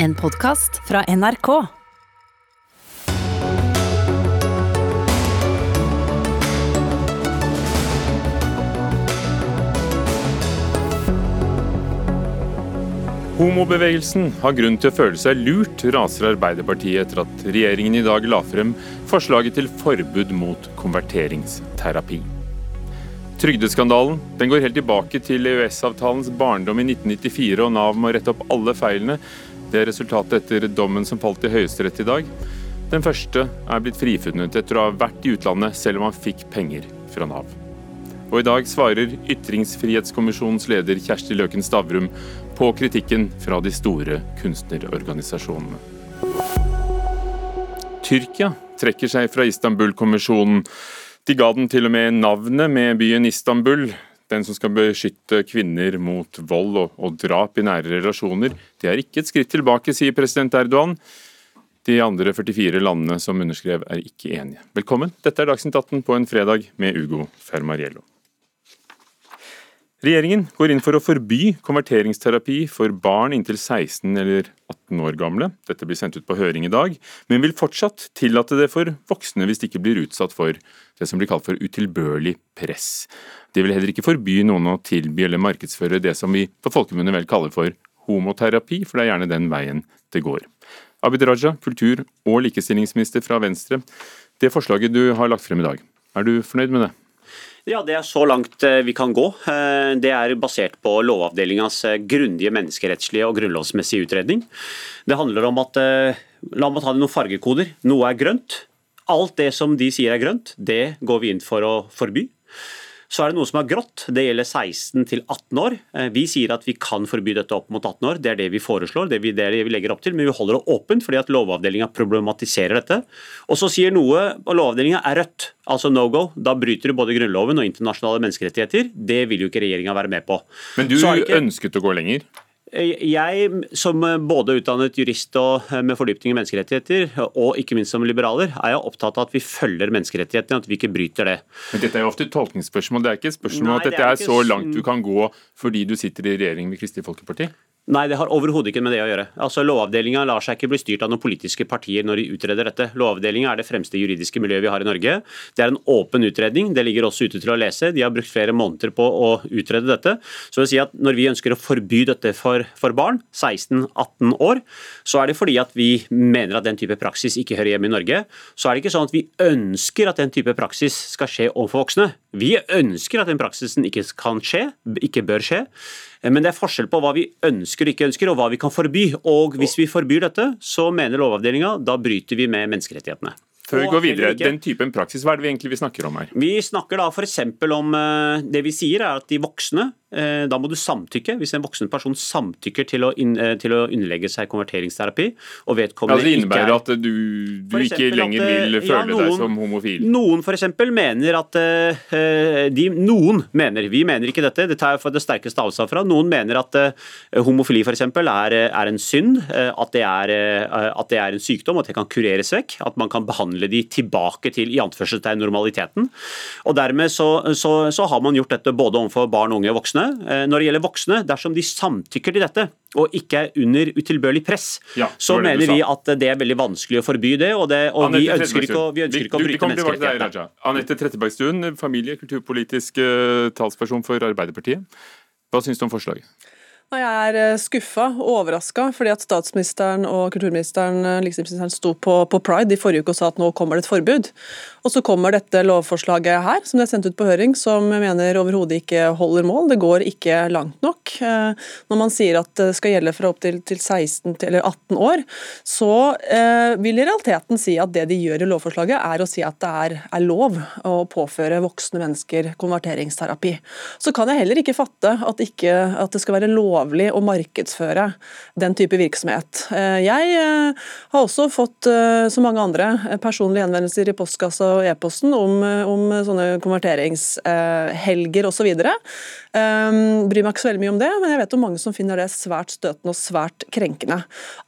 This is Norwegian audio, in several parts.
En podkast fra NRK. Homobevegelsen har grunn til å føle seg lurt, raser Arbeiderpartiet etter at regjeringen i dag la frem forslaget til forbud mot konverteringsterapi. Trygdeskandalen den går helt tilbake til EØS-avtalens barndom i 1994, og Nav må rette opp alle feilene. Det er resultatet etter dommen som falt i Høyesterett i dag. Den første er blitt frifunnet etter å ha vært i utlandet, selv om han fikk penger fra Nav. Og i dag svarer Ytringsfrihetskommisjonens leder Kjersti Løken Stavrum på kritikken fra de store kunstnerorganisasjonene. Tyrkia trekker seg fra Istanbul-konvensjonen. De ga den til og med navnet med byen Istanbul, den som skal beskytte kvinner mot vold og, og drap i nære relasjoner. Det er ikke et skritt tilbake, sier president Erdogan. De andre 44 landene som underskrev, er ikke enige. Velkommen. Dette er Dagsnytt 18 på en fredag med Ugo Fermariello. Regjeringen går inn for å forby konverteringsterapi for barn inntil 16 eller 18 år gamle. Dette blir sendt ut på høring i dag, men vil fortsatt tillate det for voksne hvis de ikke blir utsatt for det som blir kalt for utilbørlig press. De vil heller ikke forby noen å tilby eller markedsføre det som vi på folkemunne vel kaller for homoterapi, for det er gjerne den veien det går. Abid Raja, kultur- og likestillingsminister fra Venstre. Det forslaget du har lagt frem i dag, er du fornøyd med det? Ja, Det er så langt eh, vi kan gå. Eh, det er basert på Lovavdelingas eh, grundige menneskerettslige og grunnlovsmessige utredning. Det handler om at La meg ta det noen fargekoder. Noe er grønt. Alt det som de sier er grønt, det går vi inn for å forby. Så er det noe som er grått. Det gjelder 16 til 18 år. Eh, vi sier at vi kan forby dette opp mot 18 år. Det er det vi foreslår, det er det vi legger opp til. Men vi holder det åpent fordi at Lovavdelinga problematiserer dette. Og så sier noe og Lovavdelinga er rødt, altså no go. Da bryter du både Grunnloven og internasjonale menneskerettigheter. Det vil jo ikke regjeringa være med på. Men du ikke... ønsket å gå lenger? Jeg, som både utdannet jurist og eh, med fordypning i menneskerettigheter, og ikke minst som liberaler, er jeg opptatt av at vi følger menneskerettighetene, at vi ikke bryter det. Men Dette er jo ofte et tolkningsspørsmål. Det er ikke et spørsmål Nei, at dette er, er så langt du kan gå fordi du sitter i regjering med Kristelig Folkeparti? Nei, det har overhodet ikke med det å gjøre. Altså, Lovavdelinga lar seg ikke bli styrt av noen politiske partier når de utreder dette. Lovavdelinga er det fremste juridiske miljøet vi har i Norge. Det er en åpen utredning. Det ligger også ute til å lese. De har brukt flere måneder på å utrede dette. Så vil si at Når vi ønsker å forby dette for, for barn, 16-18 år, så er det fordi at vi mener at den type praksis ikke hører hjemme i Norge. Så er det ikke sånn at vi ønsker at den type praksis skal skje overfor voksne. Vi ønsker at den praksisen ikke kan skje, ikke bør skje. Eh, men det er forskjell på hva vi ønsker og ikke ønsker, og hva vi kan forby. Og hvis vi forbyr dette, så mener Lovavdelinga da bryter vi med menneskerettighetene. Før vi går videre, Den typen praksis, hva er det vi egentlig vi snakker om her? Vi snakker da f.eks. om eh, Det vi sier er at de voksne da må du samtykke. Hvis en voksen person samtykker til å, inn, eh, til å underlegge seg konverteringsterapi og vedkommende ja, Det innebærer at du, du ikke lenger at, vil føle ja, noen, deg som homofil? Noen f.eks. mener at de, Noen mener, vi mener ikke dette, det tar jeg for det sterkeste avstand fra. Noen mener at homofili f.eks. Er, er en synd, at, det er, at det er en sykdom, at det kan kureres vekk. At man kan behandle de tilbake til i anførselstegn normaliteten. Og Dermed så, så, så har man gjort dette både overfor barn, unge og voksne voksne. Eh, når det gjelder voksne, dersom de samtykker til dette og ikke er under utilbørlig press, ja, så mener vi at det er veldig vanskelig å forby det. Og, det, og vi, ønsker ikke, å, vi ønsker ikke å bryte menneskerettighetene. Anette Trettebergstuen, familie- og kulturpolitisk uh, talsperson for Arbeiderpartiet. Hva syns du om forslaget? Jeg er eh, skuffa og overraska fordi at statsministeren og kulturministeren liksom, sto på, på, Pride i forrige uke og sa at nå kommer det et forbud. Og så kommer dette lovforslaget her, som det er sendt ut på høring, som jeg mener overhodet ikke holder mål. Det går ikke langt nok. Eh, når man sier at det skal gjelde fra opptil til 16 eller 18 år, så eh, vil i realiteten si at det de gjør i lovforslaget, er å si at det er, er lov å påføre voksne mennesker konverteringsterapi. Så kan jeg heller ikke fatte at, ikke, at det skal være lovlig å markedsføre den type virksomhet. Eh, jeg har også fått, som mange andre, personlige henvendelser i postkassa og e-posten om, om, sånne konverteringshelger osv. Um, bryr meg ikke så veldig mye om det, men jeg vet om mange som finner det svært støtende og svært krenkende.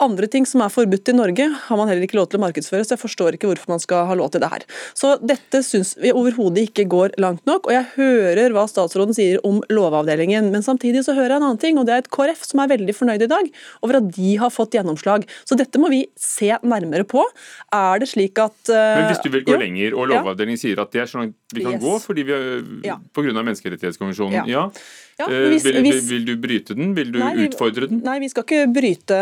Andre ting som er forbudt i Norge, har man heller ikke lov til å markedsføre, så jeg forstår ikke hvorfor man skal ha lov til det her. Så dette syns vi overhodet ikke går langt nok, og jeg hører hva statsråden sier om Lovavdelingen, men samtidig så hører jeg en annen ting, og det er et KrF som er veldig fornøyd i dag over at de har fått gjennomslag. Så dette må vi se nærmere på. Er det slik at uh, Men hvis du vil gå jo, lenger, og Lovavdelingen sier at det er så langt vi kan yes. gå fordi vi, ja. pga. menneskerettighetskonvensjonen, ja. ja. Ja, eh, hvis, vil, hvis, vil, du bryte den? Vil du nei, utfordre den? Nei, vi skal ikke bryte,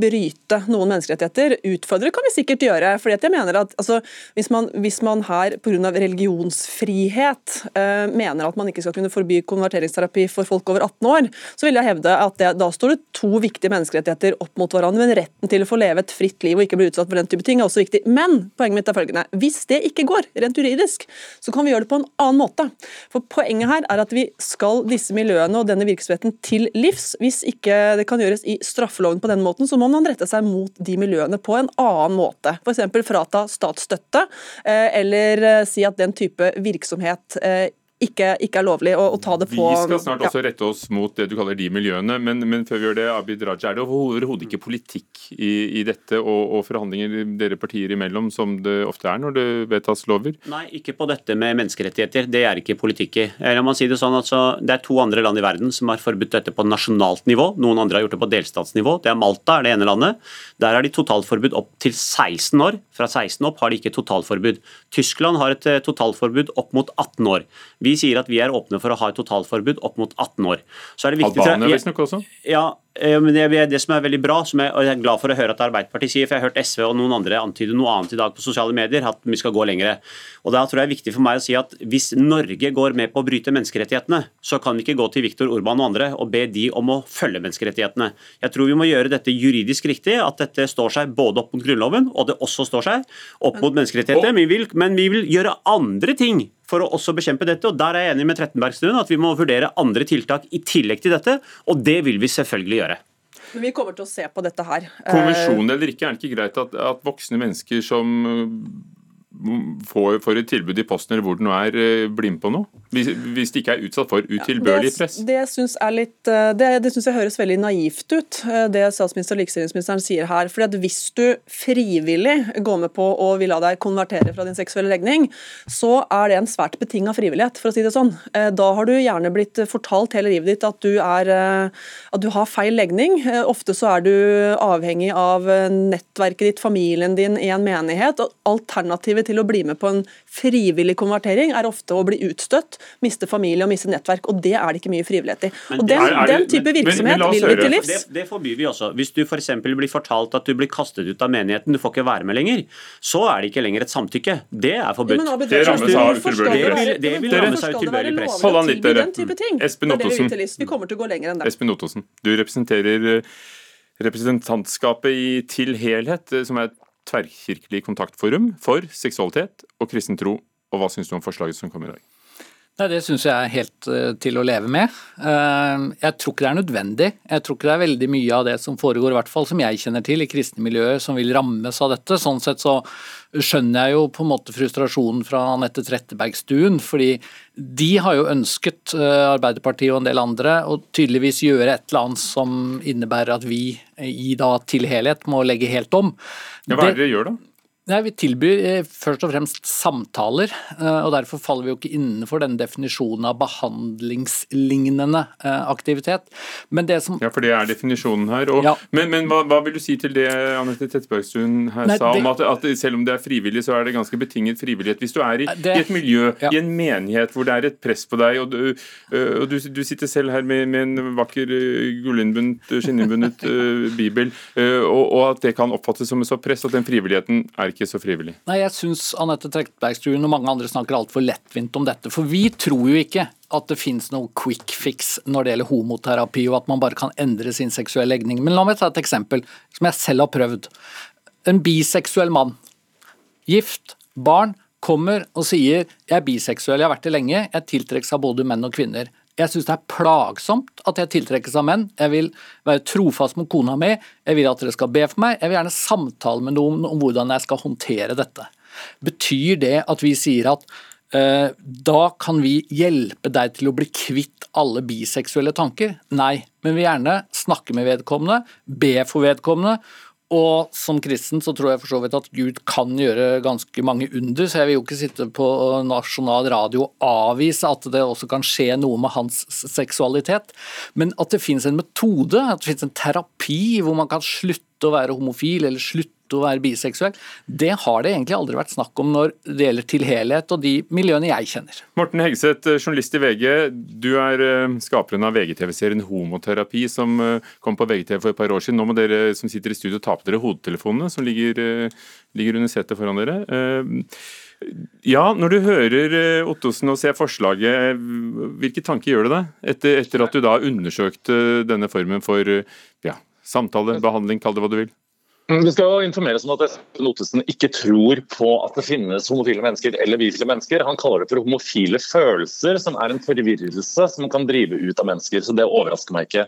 bryte, noen menneskerettigheter. Utfordre kan vi sikkert gjøre. fordi jeg mener at altså, hvis, man, hvis man her pga. religionsfrihet uh, mener at man ikke skal kunne forby konverteringsterapi for folk over 18 år, så vil jeg hevde at det, da står det to viktige menneskerettigheter opp mot hverandre. Men retten til å få leve et fritt liv og ikke bli utsatt for den type ting er også viktig. Men poenget mitt er følgende. Hvis det ikke går, rent juridisk, så kan vi gjøre det på en annen måte. For Poenget her er at vi skal disse miljøene miljøene og denne virksomheten til livs. Hvis ikke det kan gjøres i straffeloven på den måten, så må man rette seg mot de miljøene på en annen måte. F.eks. frata statsstøtte, eh, eller eh, si at den type virksomhet eh, ikke, ikke, er lovlig å, å, ta det på Vi skal snart også rette oss mot det du kaller de miljøene, men, men før vi gjør det, Abid Raja, er det overhodet ikke politikk i, i dette og, og, forhandlinger dere partier imellom, som det ofte er når det vedtas lover? Nei, ikke på dette med menneskerettigheter. Det er ikke politikk i. La meg si Det sånn altså, det er to andre land i verden som har forbudt dette på nasjonalt nivå. Noen andre har gjort det på delstatsnivå. Det er Malta, er det ene landet. Der har de totalforbud opp til 16 år. Fra 16 opp har de ikke totalforbud. Tyskland har et eh, totalforbud opp mot 18 år. Vi sier at vi er åpne for å ha et totalforbud opp mot 18 år. Så er det viktig Albania visstnok også? Ja, Eh, men det, det, som er veldig bra, som jeg, og jeg er glad for å høre at Arbeiderpartiet sier, for jeg har hørt SV og noen andre antyde noe annet i dag på sosiale medier, at vi skal gå lengre. Og Da tror jeg det er viktig for meg å si at hvis Norge går med på å bryte menneskerettighetene, så kan vi ikke gå til Viktor Urban og andre og be de om å følge menneskerettighetene. Jeg tror vi må gjøre dette juridisk riktig, at dette står seg både opp mot Grunnloven og det også står seg opp mot menneskerettigheter. Men vi vil, men vi vil gjøre andre ting for å også bekjempe dette. og Der er jeg enig med Trettenbergstuen at vi må vurdere andre tiltak i tillegg til dette, og det vil vi selvfølgelig gjøre. Men vi kommer til å se på dette her. Konvensjon eller ikke, er det ikke greit at, at voksne mennesker som får, får, et tilbud i posten eller hvor det nå er, blir med på noe? Hvis, de ikke er utsatt for utilbørlig press? Det, det syns eh, det, det synes jeg høres veldig naivt ut, eh, det statsminister og likestillingsministeren sier her. Fordi at Hvis du frivillig går med på å vil la deg konvertere fra din seksuelle legning, så er det en svært betinga frivillighet, for å si det sånn. Da har du gjerne blitt fortalt hele livet ditt at du, er, at du har feil legning. Ofte så er du avhengig av nettverket ditt, familien din, i en menighet. og Alternativet til å bli med på en frivillig konvertering er ofte å bli utstøtt, miste familie og miste nettverk. og Det er det ikke mye frivillighet i. Og Den, er, er det, den type virksomhet men, men vil vi til livs. Det, det forbyr vi også. Hvis du f.eks. blir fortalt at du blir kastet ut av menigheten, du får ikke være med lenger, så er det ikke lenger et samtykke. Det er forbudt. Ja, det rammes av utilbørlig press. Det vil ramme seg utilbørlig press. Hold an litt, dere. Espen Ottosen. Vi kommer til å gå lenger enn det. Espen Ottosen, du representerer eh, representantskapet i Til helhet, eh, som er et tverrkirkelig kontaktforum for seksualitet og kristen tro. Og hva syns du om forslaget som kommer i dag? Nei, Det syns jeg er helt uh, til å leve med. Uh, jeg tror ikke det er nødvendig. Jeg tror ikke det er veldig mye av det som foregår, i hvert fall som jeg kjenner til, i kristne miljøer som vil rammes av dette. Sånn sett så skjønner jeg jo på en måte frustrasjonen fra Anette Trettebergstuen. fordi de har jo ønsket, uh, Arbeiderpartiet og en del andre, å tydeligvis gjøre et eller annet som innebærer at vi i da til helhet må legge helt om. Ja, hva er det dere gjør da? Nei, Vi tilbyr eh, først og fremst samtaler, eh, og derfor faller vi jo ikke innenfor den definisjonen av behandlingslignende eh, aktivitet. Men det som... Ja, for det er definisjonen her. Og, ja. Men, men hva, hva, vil du si til det Anette Trettebergstuen her Nei, sa, om at, at, selv om det er frivillig, så er det ganske betinget frivillighet? Hvis du er i, det... i et miljø, ja. i en menighet hvor det er et press på deg, og du, og du, du sitter selv her med, med en vakker gullinnbundet, skinninnbundet bibel, og, og, at det kan oppfattes som et så press at den frivilligheten er ikke så frivillig? Nei, Jeg syns Anette Trettebergstuen og mange andre snakker altfor lettvint om dette. For vi tror jo ikke at det finnes noe quick fix når det gjelder homoterapi, og at man bare kan endre sin seksuelle legning. Men la meg ta et eksempel som jeg selv har prøvd. En biseksuell mann. Gift, barn, kommer og sier 'jeg er biseksuell, jeg har vært det lenge', jeg tiltrekkes av både menn og kvinner. Jeg syns det er plagsomt at jeg tiltrekkes av menn. Jeg vil være trofast mot kona mi. Jeg vil at dere skal be for meg. Jeg vil gjerne samtale med noen om hvordan jeg skal håndtere dette. Betyr det at vi sier at uh, da kan vi hjelpe deg til å bli kvitt alle biseksuelle tanker? Nei, men vi vil gjerne snakke med vedkommende, be for vedkommende Og som kristen så tror jeg for så vidt at Gud kan gjøre ganske mange under, så jeg vil jo ikke sitte på nasjonal radio og avvise at det også kan skje noe med hans seksualitet. Men at det finnes en metode, at det finnes en terapi hvor man kan slutte å være homofil eller slutte å være biseksuell, det har det egentlig aldri vært snakk om når det gjelder til helhet og de miljøene jeg kjenner. Morten Hegseth, eh, journalist i VG. Du er eh, skaperen av VGTV-serien Homoterapi, som eh, kom på VGTV for et par år siden. Nå må dere som sitter i studio ta på dere hodetelefonene som ligger, ligger under setet foran dere. Ja, når du hører Ottosen og ser forslaget, hvilke tanker gjør det deg? Etter, etter at du da undersøkte denne formen for ja, samtale, behandling, kall det hva du vil? Mm, det skal jo informeres om at Espen Ottesen ikke tror på at det finnes homofile mennesker eller bifile mennesker. Han kaller det for homofile følelser, som er en forvirrelse som kan drive ut av mennesker. Så det overrasker meg ikke.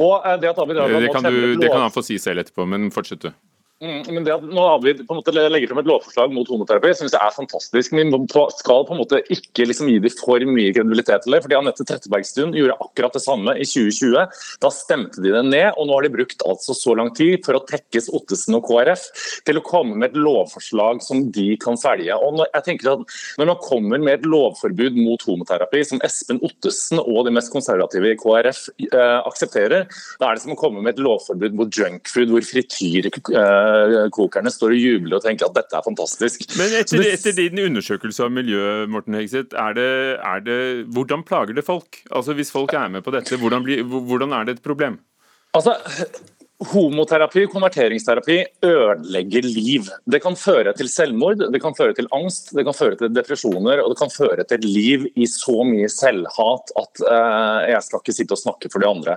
Og eh, det, det, kan du, det kan han få si selv etterpå, men fortsett du. Mm, men det at nå vi på en måte legger frem et lovforslag mot homoterapi, syns jeg er fantastisk. Men vi skal på en måte ikke liksom gi dem for mye kredibilitet til det. fordi Anette Trettebergstuen gjorde akkurat det samme i 2020. Da stemte de det ned, og nå har de brukt altså så lang tid for å tekkes Ottesen og KrF til å komme med et lovforslag som de kan selge. Og når, jeg tenker at når man kommer med et lovforbud mot homoterapi, som Espen Ottesen og de mest konservative i KrF eh, aksepterer, da er det som å komme med et lovforbud mot junkfood, hvor frityr eh, kokerne står og jubler og tenker at dette er fantastisk. Men etter, etter din undersøkelse av miljøet, Morten Hegseth, er det, er det, hvordan plager det folk? Altså Hvis folk er med på dette, hvordan, blir, hvordan er det et problem? Altså, Homoterapi, konverteringsterapi, ødelegger liv. Det kan føre til selvmord, det kan føre til angst, det kan føre til depresjoner og det kan føre til liv i så mye selvhat at uh, jeg skal ikke sitte og snakke for de andre.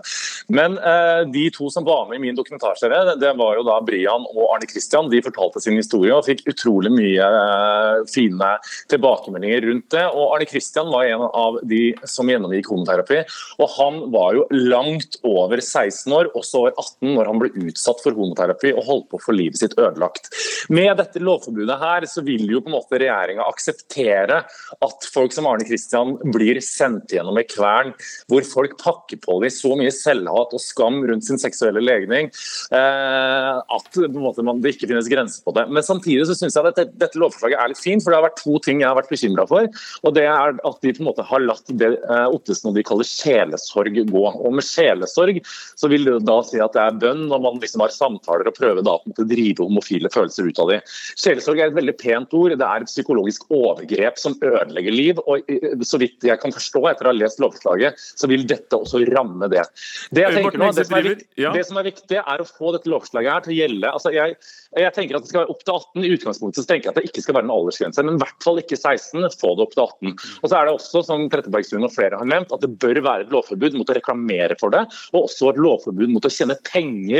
Men uh, de to som var med i min dokumentarserie, det var jo da Brian og Arne Christian. De fortalte sin historie og fikk utrolig mye uh, fine tilbakemeldinger rundt det. Og Arne Christian var en av de som gjennomgikk homoterapi, og han var jo langt over 16 år, også over 18 når han ble utsatt for homoterapi og holdt på å få livet sitt ødelagt. Med dette lovforbudet her, så vil jo på en måte regjeringa akseptere at folk som Arne Kristian blir sendt gjennom ei kvern hvor folk pakker på dem så mye selvhat og skam rundt sin seksuelle legning eh, at måte, man, det ikke finnes grenser på det. Men samtidig så syns jeg at dette, dette, lovforslaget er litt fint, for det har vært to ting jeg har vært bekymra for. og det er at de på en måte har latt det eh, Ottesen og de kaller sjelesorg gå. Og med sjelesorg så vil det da si at det er bønn når man liksom har samtaler og prøver da å drive homofile følelser ut av dem. Sjelesorg er et veldig pent ord. Det er et psykologisk overgrep som ødelegger liv. og Så vidt jeg kan forstå etter å ha lest lovforslaget, så vil dette også ramme det. Det, nå, det, som, er viktig, det som er viktig, er å få dette lovforslaget her til å gjelde. altså jeg, jeg tenker at det skal være opp til 18. I utgangspunktet så tenker jeg at det ikke skal være en aldersgrense, men i hvert fall ikke 16. Få det opp til 18. Og så er det også, som Trettebergstuen og flere har nevnt, at det bør være et lovforbud mot å reklamere for det, og også et lovforbud mot å tjene penger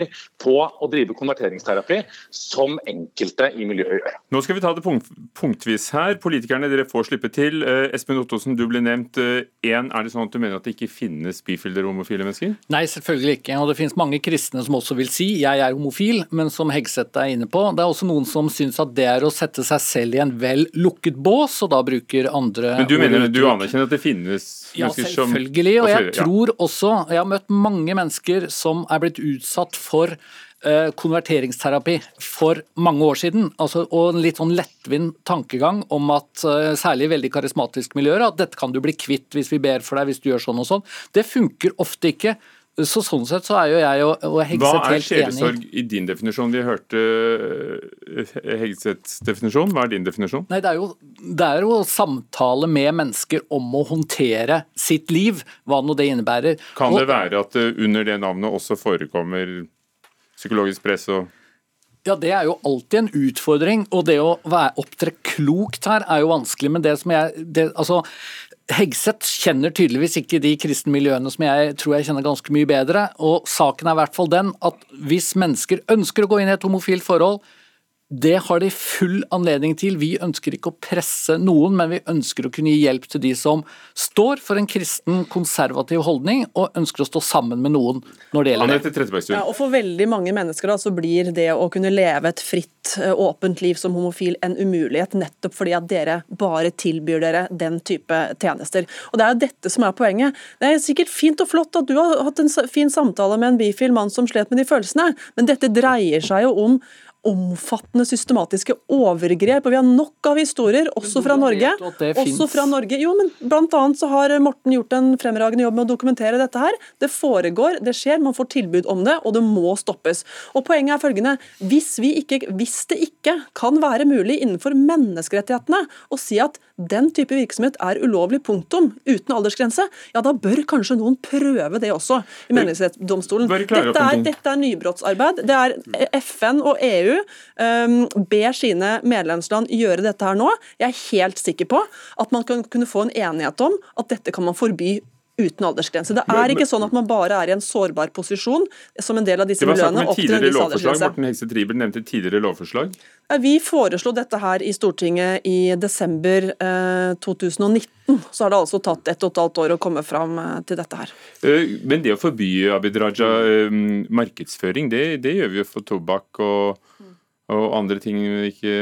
på å drive konverteringsterapi, som enkelte i miljøet gjør. Nå skal vi ta det punkt, punktvis her. Politikerne dere får slippe til. Eh, Espen Ottosen, du ble nevnt. Eh, en, er det sånn at du mener at det ikke finnes bifile homofile mennesker? Nei, selvfølgelig ikke. Og det finnes mange kristne som også vil si jeg er homofil, men som Hegseth er inne på. Det er også noen som syns at det er å sette seg selv i en vel lukket bås, og da bruker andre Men du mener du anerkjenner at det finnes ja, selvfølgelig. Og jeg tror også Jeg har møtt mange mennesker som er blitt utsatt for eh, konverteringsterapi for mange år siden. Altså, og en litt sånn lettvint tankegang om at uh, særlig i veldig karismatiske miljøer at dette kan du bli kvitt hvis vi ber for deg, hvis du gjør sånn og sånn. Det funker ofte ikke. Så Sånn sett så er jo jeg og, og Hegseth helt enig. Hva er sjelesorg i din definisjon? Vi hørte uh, Hegseths definisjon. Hva er din definisjon? Nei, det er, jo, det er jo samtale med mennesker om å håndtere sitt liv, hva nå det innebærer. Kan det være at det under det navnet også forekommer psykologisk press og ja, Det er jo alltid en utfordring. Og det å opptre klokt her er jo vanskelig. Men det som jeg det, altså, Hegseth kjenner tydeligvis ikke de kristne miljøene som jeg tror jeg kjenner ganske mye bedre. Og saken er i hvert fall den at hvis mennesker ønsker å gå inn i et homofilt forhold, Det har de full anledning til. Vi ønsker ikke å presse noen, men vi ønsker å kunne gi hjelp til de som står for en kristen, konservativ holdning, og ønsker å stå sammen med noen når det gjelder det. Ja, og For veldig mange mennesker da, så blir det å kunne leve et fritt, åpent liv som homofil en umulighet, nettopp fordi at dere bare tilbyr dere den type tjenester. Og Det er jo dette som er poenget. Det er sikkert fint og flott at du har hatt en fin samtale med en bifil mann som slet med de følelsene, men dette dreier seg jo om omfattende systematiske overgrep. og Vi har nok av historier, også fra Norge. Også fra Norge. Jo, men blant annet så har Morten gjort en fremragende jobb med å dokumentere dette her. Det foregår, det skjer, man får tilbud om det, og det må stoppes. Og Poenget er følgende. Hvis, ikke, hvis det ikke kan være mulig innenfor menneskerettighetene å si at den type virksomhet er ulovlig, punktum, uten aldersgrense, ja da bør kanskje noen prøve det også i Menneskerettighetsdomstolen. Dette er, dette er nybrottsarbeid. Det er FN og EU um, ber sine medlemsland gjøre dette her nå. Jeg er helt sikker på at man kan kunne få en enighet om at dette kan man forby uten aldersgrense. Det er ikke sånn at man bare er i en sårbar posisjon som en del av disse miljøene opp til en viss aldersgrense. Morten Hekse Tribel nevnte tidligere lovforslag. Vi foreslo dette her i Stortinget i desember eh, 2019. Så har det altså tatt ett og et halvt år å komme fram eh, til dette her. Eh, men det å forby Abid Raja eh, markedsføring, det, det, gjør vi jo for tobakk og, og andre ting vi ikke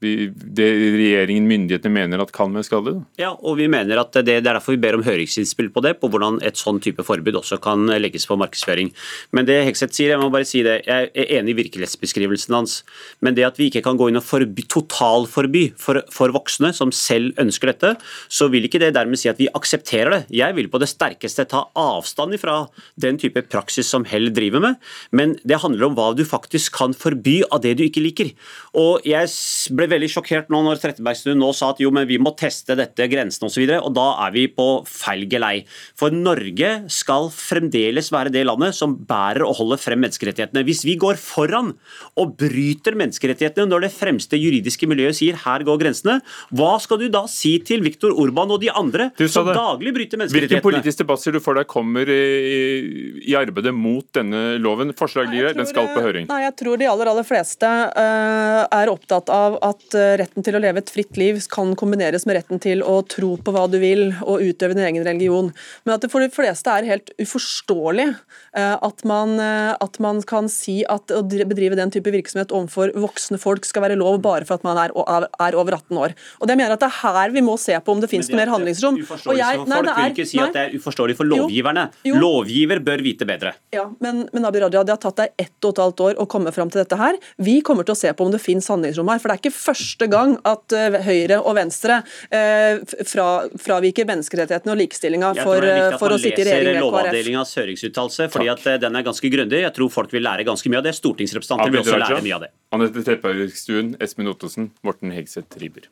det regjeringen, myndighetene, mener at kan være skadelig? Ja, og vi mener at det, det, er derfor vi ber om høringsinnspill på det, på hvordan et sånn type forbud også kan legges på markedsføring. Men det Hekseth sier, jeg må bare si det, jeg er enig i virkelighetsbeskrivelsen hans. Men det at vi ikke kan gå inn og forby, totalforby for, for voksne som selv ønsker dette, så vil ikke det dermed si at vi aksepterer det. Jeg vil på det sterkeste ta avstand ifra den type praksis som Hell driver med, men det handler om hva du faktisk kan forby av det du ikke liker. Og jeg ble veldig sjokkert nå når Trettebergstuen nå sa at jo, men vi må teste dette, grensene osv. Og, så og da er vi på feil gelei. For Norge skal fremdeles være det landet som bærer og holder frem menneskerettighetene. Hvis vi går foran og bryter menneskerettighetene når det fremste juridiske miljøet sier her går grensene, hva skal du da si til Viktor Orban og de andre som daglig bryter menneskerettighetene? Hvilken politisk debatt ser du for deg kommer i, i arbeidet mot denne loven? Forslag ligger den skal på høring. Nei, Jeg tror de aller, aller fleste uh, er opptatt av at at eh, retten til å leve et fritt liv kan kombineres med retten til å tro på hva du vil og utøve din egen religion. Men at det for de fleste er helt uforståelig eh, at man, eh, at man kan si at å bedrive den type virksomhet overfor voksne folk skal være lov bare for at man er, er over 18 år. Og det mener jeg at det er her vi må se på om det finnes noe mer handlingsrom. Og jeg, nei, folk vil ikke si nei. at det er uforståelig for lovgiverne. Jo, jo. Lovgiver bør vite bedre. Ja, Men, men Abid Raja, det har tatt deg ett og et halvt år å komme fram til dette her. Vi kommer til å se på om det finnes handlingsrom her. for det er ikke første gang at eh, Høyre og Venstre eh, fra, fraviker menneskerettighetene og likestillinga for, eh, for å sitte i regjering med KrF. Jeg tror det er viktig at man leser Lovavdelingas høringsuttalelse, fordi at den er ganske grundig. Jeg tror folk vil lære ganske mye av det. Stortingsrepresentanter vil også lære mye av det. Anette Trettebergstuen, Espen Ottosen, Morten Hegseth Riiber.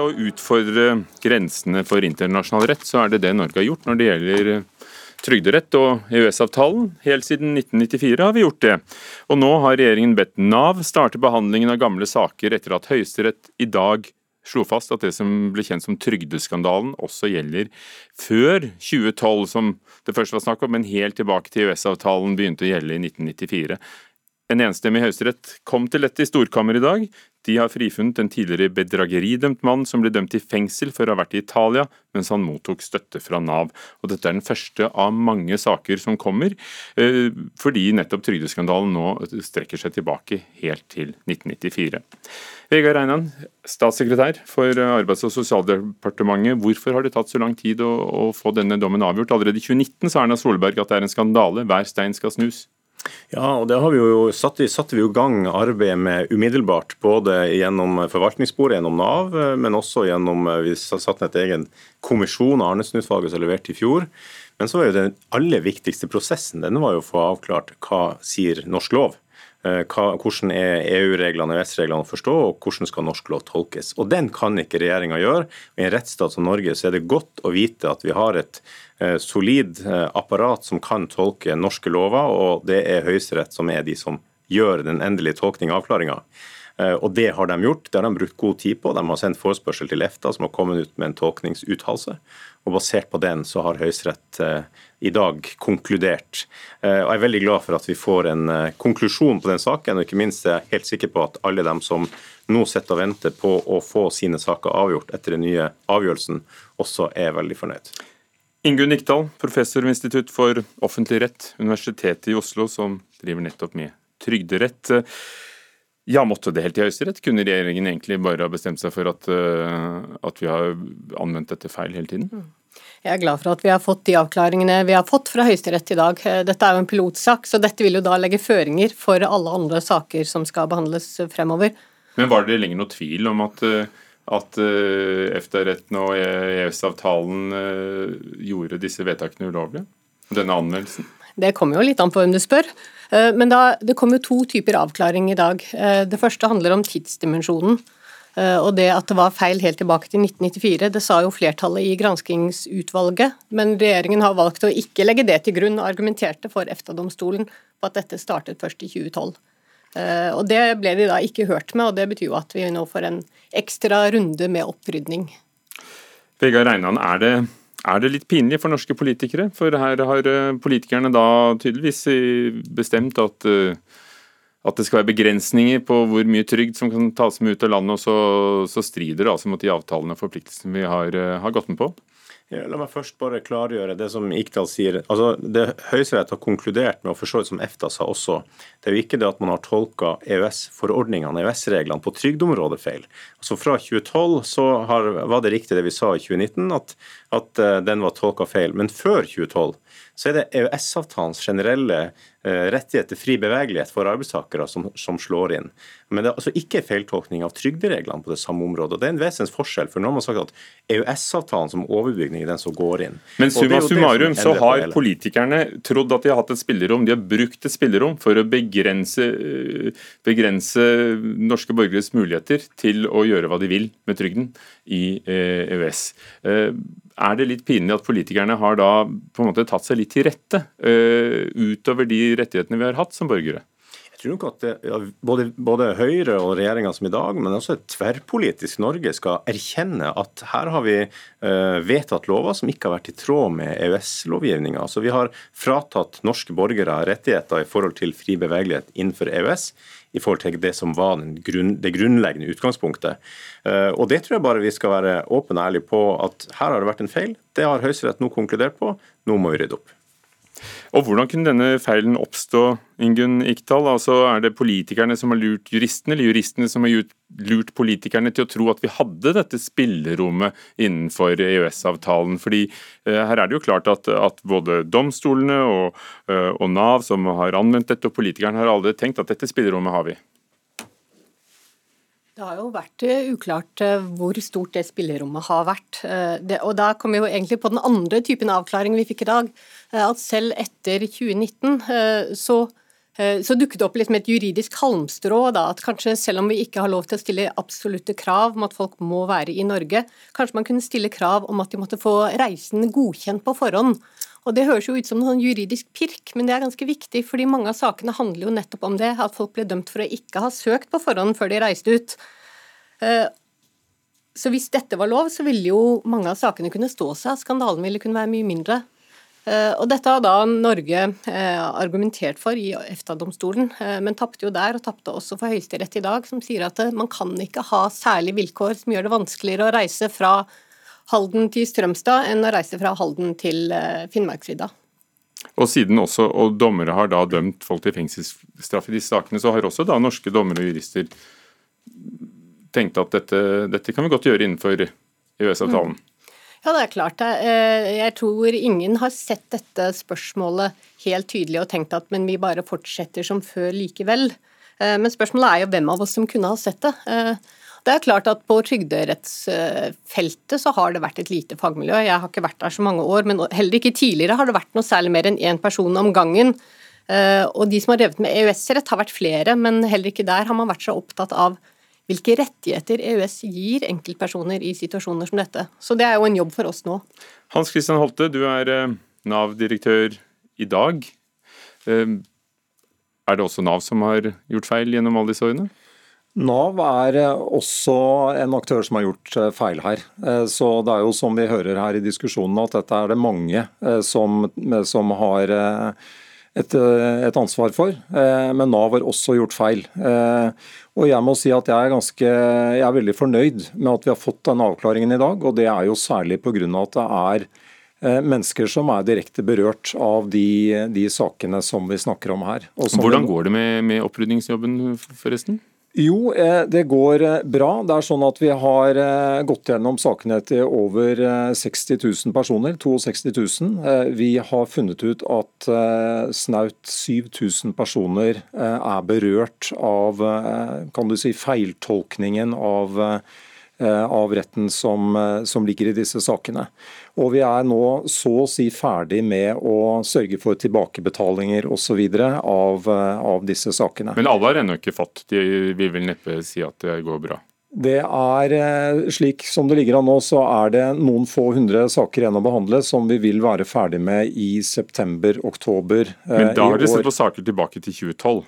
Å utfordre grensene for internasjonal rett, så er det det Norge har gjort når det gjelder eh, trygderett og EØS-avtalen. Helt siden 1994 har vi gjort det. Og nå har regjeringen bedt Nav starte behandlingen av gamle saker etter at Høyesterett i dag slo fast at det som ble kjent som trygdeskandalen også gjelder før 2012, som det først var snakk om, men helt tilbake til EØS-avtalen begynte å gjelde i 1994. En enstemmig høyesterett kom til dette i storkammer i dag. De har frifunnet en tidligere bedrageridømt mann som ble dømt i fengsel for å ha vært i Italia mens han mottok støtte fra Nav. Og Dette er den første av mange saker som kommer, eh, fordi nettopp trygdeskandalen nå strekker seg tilbake helt til 1994. Vegard Reinan, statssekretær for Arbeids- og sosialdepartementet. Hvorfor har det tatt så lang tid å, å få denne dommen avgjort? Allerede i 2019 sa Erna Solberg at det er en skandale, hver stein skal snus. Ja, og det har vi jo satt, satte vi jo gang arbeidet med umiddelbart. Både gjennom forvaltningssporet gjennom Nav, men også gjennom Vi satte ned et egen kommisjon, Arnesen-utvalget, som leverte i fjor. Men så var jo den aller viktigste prosessen den var jo å få avklart hva sier norsk lov. Eh, hvordan er EU-reglene og EØS-reglene å forstå, og hvordan skal norsk lov tolkes. Og Den kan ikke regjeringa gjøre. I en rettsstat som Norge så er det godt å vite at vi har et eh, solid eh, apparat som kan tolke norske lover, og det er Høyesterett som er de som gjør den endelige tolkninga og avklaringa. Og Det har de gjort. Det har de brukt god tid på. De har sendt forespørsel til EFTA, som har kommet ut med en tolkningsuttalelse. Og Basert på den så har Høyesterett i dag konkludert. Og Jeg er veldig glad for at vi får en konklusjon på den saken. og ikke minst er jeg helt sikker på at alle dem som nå sitter og venter på å få sine saker avgjort etter den nye avgjørelsen, også er veldig fornøyd. Ingunn Nikdal, professor ved Institutt for offentlig rett, Universitetet i Oslo, som driver nettopp med trygderett. Ja, måtte det helt i Høyesterett? Kunne regjeringen egentlig bare ha bestemt seg for at, eh, at vi har anvendt dette feil hele tiden? Mm. Jeg er glad for at vi har fått de avklaringene vi har fått fra Høyesterett i dag. Dette er jo en pilotsak, så dette vil jo da legge føringer for alle andre saker som skal behandles fremover. Men var det lenger noe tvil om at at eh, EFTA-retten og EØS-avtalen eh, gjorde disse vedtakene ulovlige? Denne anmeldelsen? Det kommer jo litt an på hvem du spør. Eh, men da, det kom jo to typer avklaring i dag. Det første handler om tidsdimensjonen. Og det at det var feil helt tilbake til 1994, det sa jo flertallet i granskingsutvalget. Men regjeringen har valgt å ikke legge det til grunn, og argumenterte for EFTA-domstolen på at dette startet først i 2012. Eh, og Det ble de da ikke hørt med, og det betyr jo at vi nå får en ekstra runde med opprydning. Vegard Reinan, er det, er det litt pinlig for norske politikere? For her har eh, politikerne da tydeligvis bestemt at, eh, at det skal være begrensninger på hvor mye trygd som kan tas med ut av landet, og så, så strider det altså mot de avtalene og forpliktelsene vi har, har gått med på? La meg først bare klargjøre det som Ikdal sier. Altså, det Høyesterett har konkludert med, og for så vidt som EFTA sa også, det er jo ikke det at man har tolka EØS-forordningene, EØS-reglene, på trygdeområdet feil. Altså Fra 2012 så har, var det riktig det vi sa i 2019, at, at uh, den var tolka feil. Men før 2012 så er det EØS-avtalens generelle rettighet rettigheter, fri bevegelighet for arbeidstakere, som, som, slår inn. Men det er altså ikke feiltolkning av trygdereglene på det samme området. og Det er en vesens forskjell, for nå har man sagt at EØS-avtalen som overbygning er den som går inn. Men summa summarum så har politikerne trodd at de har hatt et spillerom, de har brukt et spillerom for å begrense, eh, begrense norske borgeres muligheter til å gjøre hva de vil med trygden i EØS. Eh, er det litt pinlig at politikerne har da på en måte tatt seg litt til rette uh, utover de rettighetene vi har hatt som borgere? Tror nok at det, ja, både, både, Høyre og regjeringa som i dag, men også et tverrpolitisk Norge skal erkjenne at her har vi uh, vedtatt lover som ikke har vært i tråd med EØS-lovgivninga. Så vi har fratatt norske borgere rettigheter i forhold til fri bevegelighet innenfor EØS i forhold til det som var grunn, det grunnleggende utgangspunktet. Eh, og Det tror jeg bare vi skal være åpne og ærlige på, at her har det vært en feil. Det har Høyesterett nå konkludert på. Nå må vi rydde opp. Og Hvordan kunne denne feilen oppstå, Ingunn Ikdal? Altså, er det politikerne som har lurt juristene, eller juristene som har lurt politikerne til å tro at vi hadde dette spillerommet innenfor EØS-avtalen? Fordi eh, Her er det jo klart at, at både domstolene og, eh, og Nav som har anvendt dette, og politikerne har aldri tenkt at dette spillerommet har vi. Det har jo vært eh, uklart eh, hvor stort det spillerommet har vært. Eh, og Da kommer vi jo egentlig på den andre typen avklaring vi fikk i dag. At selv etter 2019 så, så dukket det opp litt med et juridisk halmstrå. Da, at kanskje selv om vi ikke har lov til å stille absolutte krav om at folk må være i Norge, kanskje man kunne stille krav om at de måtte få reisen godkjent på forhånd. Og Det høres jo ut som noen juridisk pirk, men det er ganske viktig, fordi mange av sakene handler jo nettopp om det, at folk ble dømt for å ikke ha søkt på forhånd før de reiste ut. Eh, så hvis dette var lov, så ville jo mange av sakene kunne stå seg, skandalen ville kunne være mye mindre. Eh, og Dette har da Norge eh, argumentert for i EFTA-domstolen, men tapte jo der, og tapte også for Høyesterett i dag, som sier at man kan ikke ha særlige vilkår som gjør det vanskeligere å reise fra Halden til Strømstad enn å reise fra Halden til eh, Finnmarksvidda. Og siden også, og dommere har da dømt folk til fengselsstraff i disse sakene, så har også da norske dommere og jurister tenkt at dette, dette kan vi godt gjøre innenfor EØS-avtalen. Mm. Ja, det er klart. Eh, jeg tror ingen har sett dette spørsmålet helt tydelig og tenkt at men vi bare fortsetter som før likevel. Eh, men spørsmålet er jo hvem av oss som kunne ha sett det. Det er klart at På trygderettsfeltet så har det vært et lite fagmiljø. Jeg har ikke vært der så mange år, men heller ikke tidligere har det vært noe særlig mer enn én person om gangen. Eh, og De som har drevet med EØS-rett har vært flere, men heller ikke der har man vært så opptatt av hvilke rettigheter EØS gir enkeltpersoner i situasjoner som dette. Så det er jo en jobb for oss nå. Hans Christian Holte, du er eh, Nav-direktør i dag. Eh, er det også Nav som har gjort feil gjennom alle disse årene? Nav er også en aktør som har gjort feil her. Så det er jo som vi hører her i diskusjonen at dette er det mange som, som har et, et, ansvar for. Men Nav har også gjort feil. Og jeg må si at jeg er, ganske, jeg er veldig fornøyd med at vi har fått den avklaringen i dag. Og det er jo særlig pga. at det er Eh, mennesker som er direkte berørt av de, de sakene som vi snakker om her. Hvordan går det med, med opprydningsjobben, forresten? Jo, eh, det går eh, bra. Det er sånn at Vi har gått gjennom sakene til over 60 000 personer. 62 000. Vi har funnet ut at snaut 7000 personer er berørt av kan du si, feiltolkningen av av retten som, som ligger i disse sakene. Og vi er nå så å si ferdig med å sørge for tilbakebetalinger osv. Av, av disse sakene. Men alle har ennå ikke fått. De vil vel neppe si at det går bra? Det er eh, Slik som det ligger an nå, så er det noen få hundre saker igjen å behandle som vi vil være ferdig med i september-oktober i år. Men da har dere sett på saker tilbake til 2012.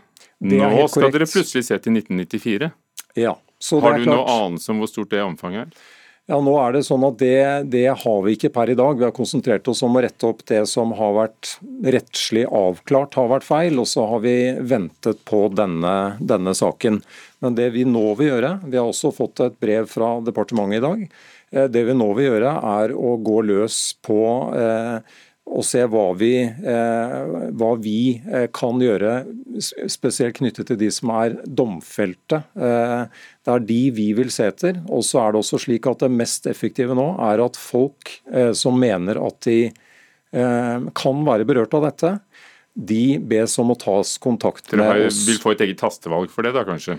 Nå skal dere plutselig se til 1994. Ja, har du noe anelse om hvor stort det omfanget er? Ja, nå er Det sånn at det, det, har vi ikke per i dag. Vi har konsentrert oss om å rette opp det som har vært rettslig avklart har vært feil, og så har vi ventet på denne, denne saken. Men det vi nå vil gjøre, vi har også fått et brev fra departementet i dag. Eh, det vi nå vil gjøre, er å gå løs på eh, og se hva vi, eh, hva vi eh, kan gjøre, spesielt knyttet til de som er domfelte. Eh, det er de vi vil se etter. Og så er det også slik at det mest effektive nå er at folk som mener at de kan være berørt av dette, de bes om å tas kontakt med oss. Dere vil få et eget tastevalg for det, da kanskje?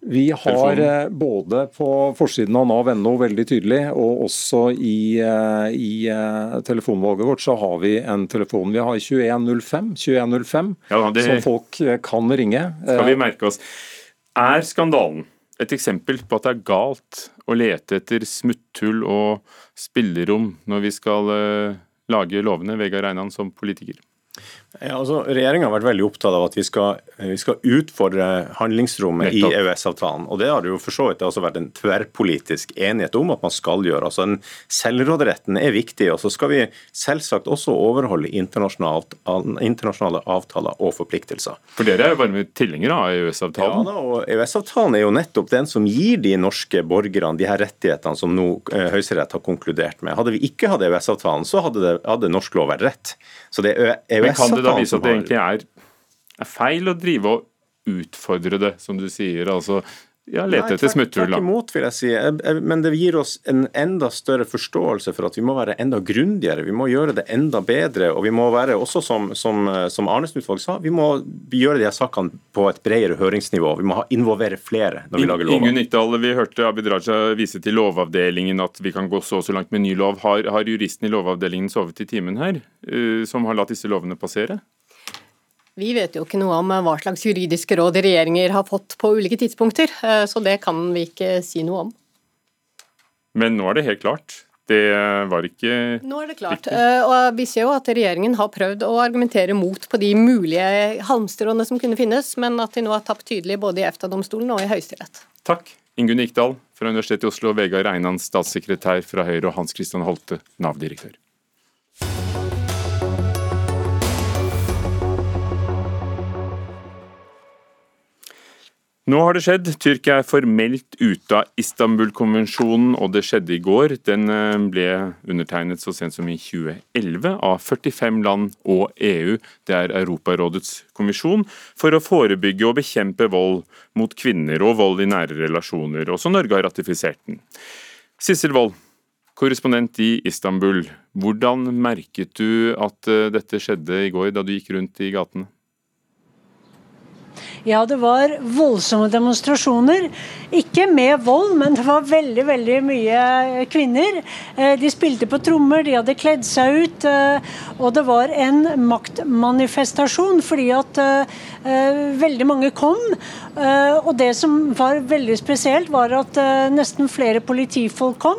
Vi har telefonen. Eh, både på forsiden av nav.no veldig tydelig, og også i, eh, i uh, telefonvalget vårt så har vi en telefon. Vi har 2105, 2105 ja, det... som folk kan ringe. Skal vi merke oss. Er skandalen et eksempel på at det er galt å lete etter smutthull og spillerom når vi skal lage lovene, Vegard Reinan som politiker? Ja, altså, Regjeringa har vært veldig opptatt av at vi skal, vi skal utfordre handlingsrommet Nettopp. i EØS-avtalen. og Det har det jo for så vidt også vært en tverrpolitisk enighet om at man skal gjøre. altså den Selvråderetten er viktig. og Så skal vi selvsagt også overholde internasjonale avtaler og forpliktelser. For Dere er jo varme tilhengere av EØS-avtalen? Ja, da, og EØS-avtalen er jo nettopp den som gir de norske borgerne de her rettighetene som nå eh, Høyesterett har konkludert med. Hadde vi ikke hatt EØS-avtalen, så hadde, det, hadde norsk lov vært rett. Så det er EØS-avtalen det da vise at det egentlig er, er feil å drive og utfordre det, som du sier? altså ja, lete etter smutthull. Tvert imot, vil jeg si. Men det gir oss en enda større forståelse for at vi må være enda grundigere. Vi må gjøre det enda bedre. Og vi må være, også som, som, som Arnesen-utvalget sa, vi må gjøre de her sakene på et bredere høringsnivå. Vi må involvere flere når vi lager lover. Ingunn Nyttdal, vi hørte Abid Raja vise til Lovavdelingen, at vi kan gå så og så langt med ny lov. Har, har juristen i Lovavdelingen sovet i timen her, uh, som har latt disse lovene passere? Vi vet jo ikke noe om hva slags juridiske råd regjeringer har fått på ulike tidspunkter, eh, så det kan vi ikke si noe om. Men nå er det helt klart? Det var ikke Nå er det klart. Riktig. Eh, og vi ser jo at regjeringen har prøvd å argumentere mot på de mulige halmstråene som kunne finnes, men at de nå har tapt tydelig både i EFTA-domstolen og i Høyesterett. Takk. Ingunn Ikdal fra Universitetet i Oslo, Vegard Reinan, statssekretær fra Høyre, og Hans Christian Holte, Nav-direktør. Nå har det skjedd. Tyrkia er formelt ute av Istanbul-konvensjonen, og det skjedde i går. Den eh, ble undertegnet så sent som i 2011 av 45 land og EU. Det er Europarådets kommisjon for å forebygge og bekjempe vold mot kvinner og vold i nære relasjoner. Også Norge har ratifisert den. Sissel Wold, korrespondent i Istanbul. Hvordan merket du at eh, dette skjedde i går, da du gikk rundt i gatene? Ja, det var voldsomme demonstrasjoner. Ikke med vold, men det var veldig veldig mye kvinner. Eh, de spilte på trommer, de hadde kledd seg ut. Eh, og det var en maktmanifestasjon fordi at eh, veldig mange kom. Og det som var veldig spesielt, var at nesten flere politifolk kom.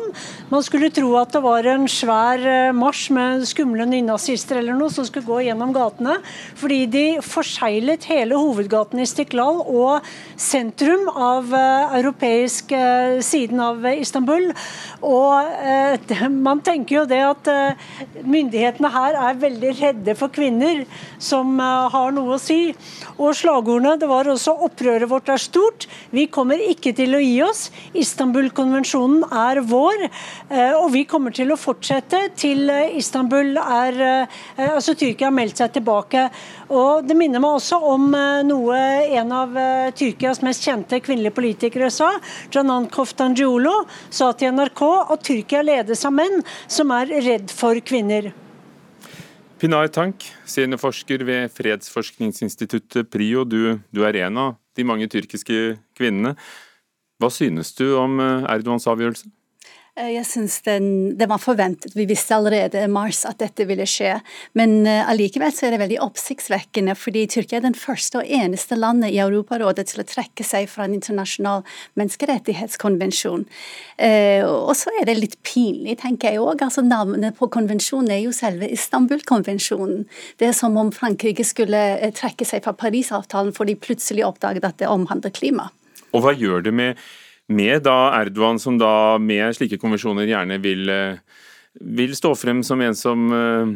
Man skulle tro at det var en svær marsj med skumle nynazister eller noe som skulle gå gjennom gatene. Fordi de forseglet hele hovedgaten i Stiklal og sentrum av europeisk siden av Istanbul. Og man tenker jo det at myndighetene her er veldig redde for kvinner som har noe å si. Og slagordene det var også 'opprøret vårt er stort'. Vi kommer ikke til å gi oss. Istanbul-konvensjonen er vår, og vi kommer til å fortsette til Istanbul er altså Tyrkia har meldt seg tilbake. Og Det minner meg også om noe en av Tyrkias mest kjente kvinnelige politikere sa. Janan Koftangiolo sa til NRK at Tyrkia ledes av menn som er redd for kvinner. Pinar Tank, seniorforsker ved fredsforskningsinstituttet PRIO. Du, du er en av de mange tyrkiske kvinnene. Hva synes du om Erdogans avgjørelse? Eh, jeg synes den, det var forventet. Vi visste allerede i mars at dette ville skje. Men uh, allikevel så er det veldig oppsiktsvekkende, fordi Tyrkia er den første og eneste landet i Europarådet til å trekke seg fra en internasjonal menneskerettighetskonvensjon. Og så er det litt pinlig, tenker jeg òg. Altså, navnet på konvensjonen er jo selve Istanbul-konvensjonen. Det er som om Frankrike skulle trekke seg fra Parisavtalen fordi plutselig oppdaget at det omhandler klima. Og hva gjør det med med da Erdogan, som da med slike konvensjoner gjerne vil, eh, vil stå frem som en som uh,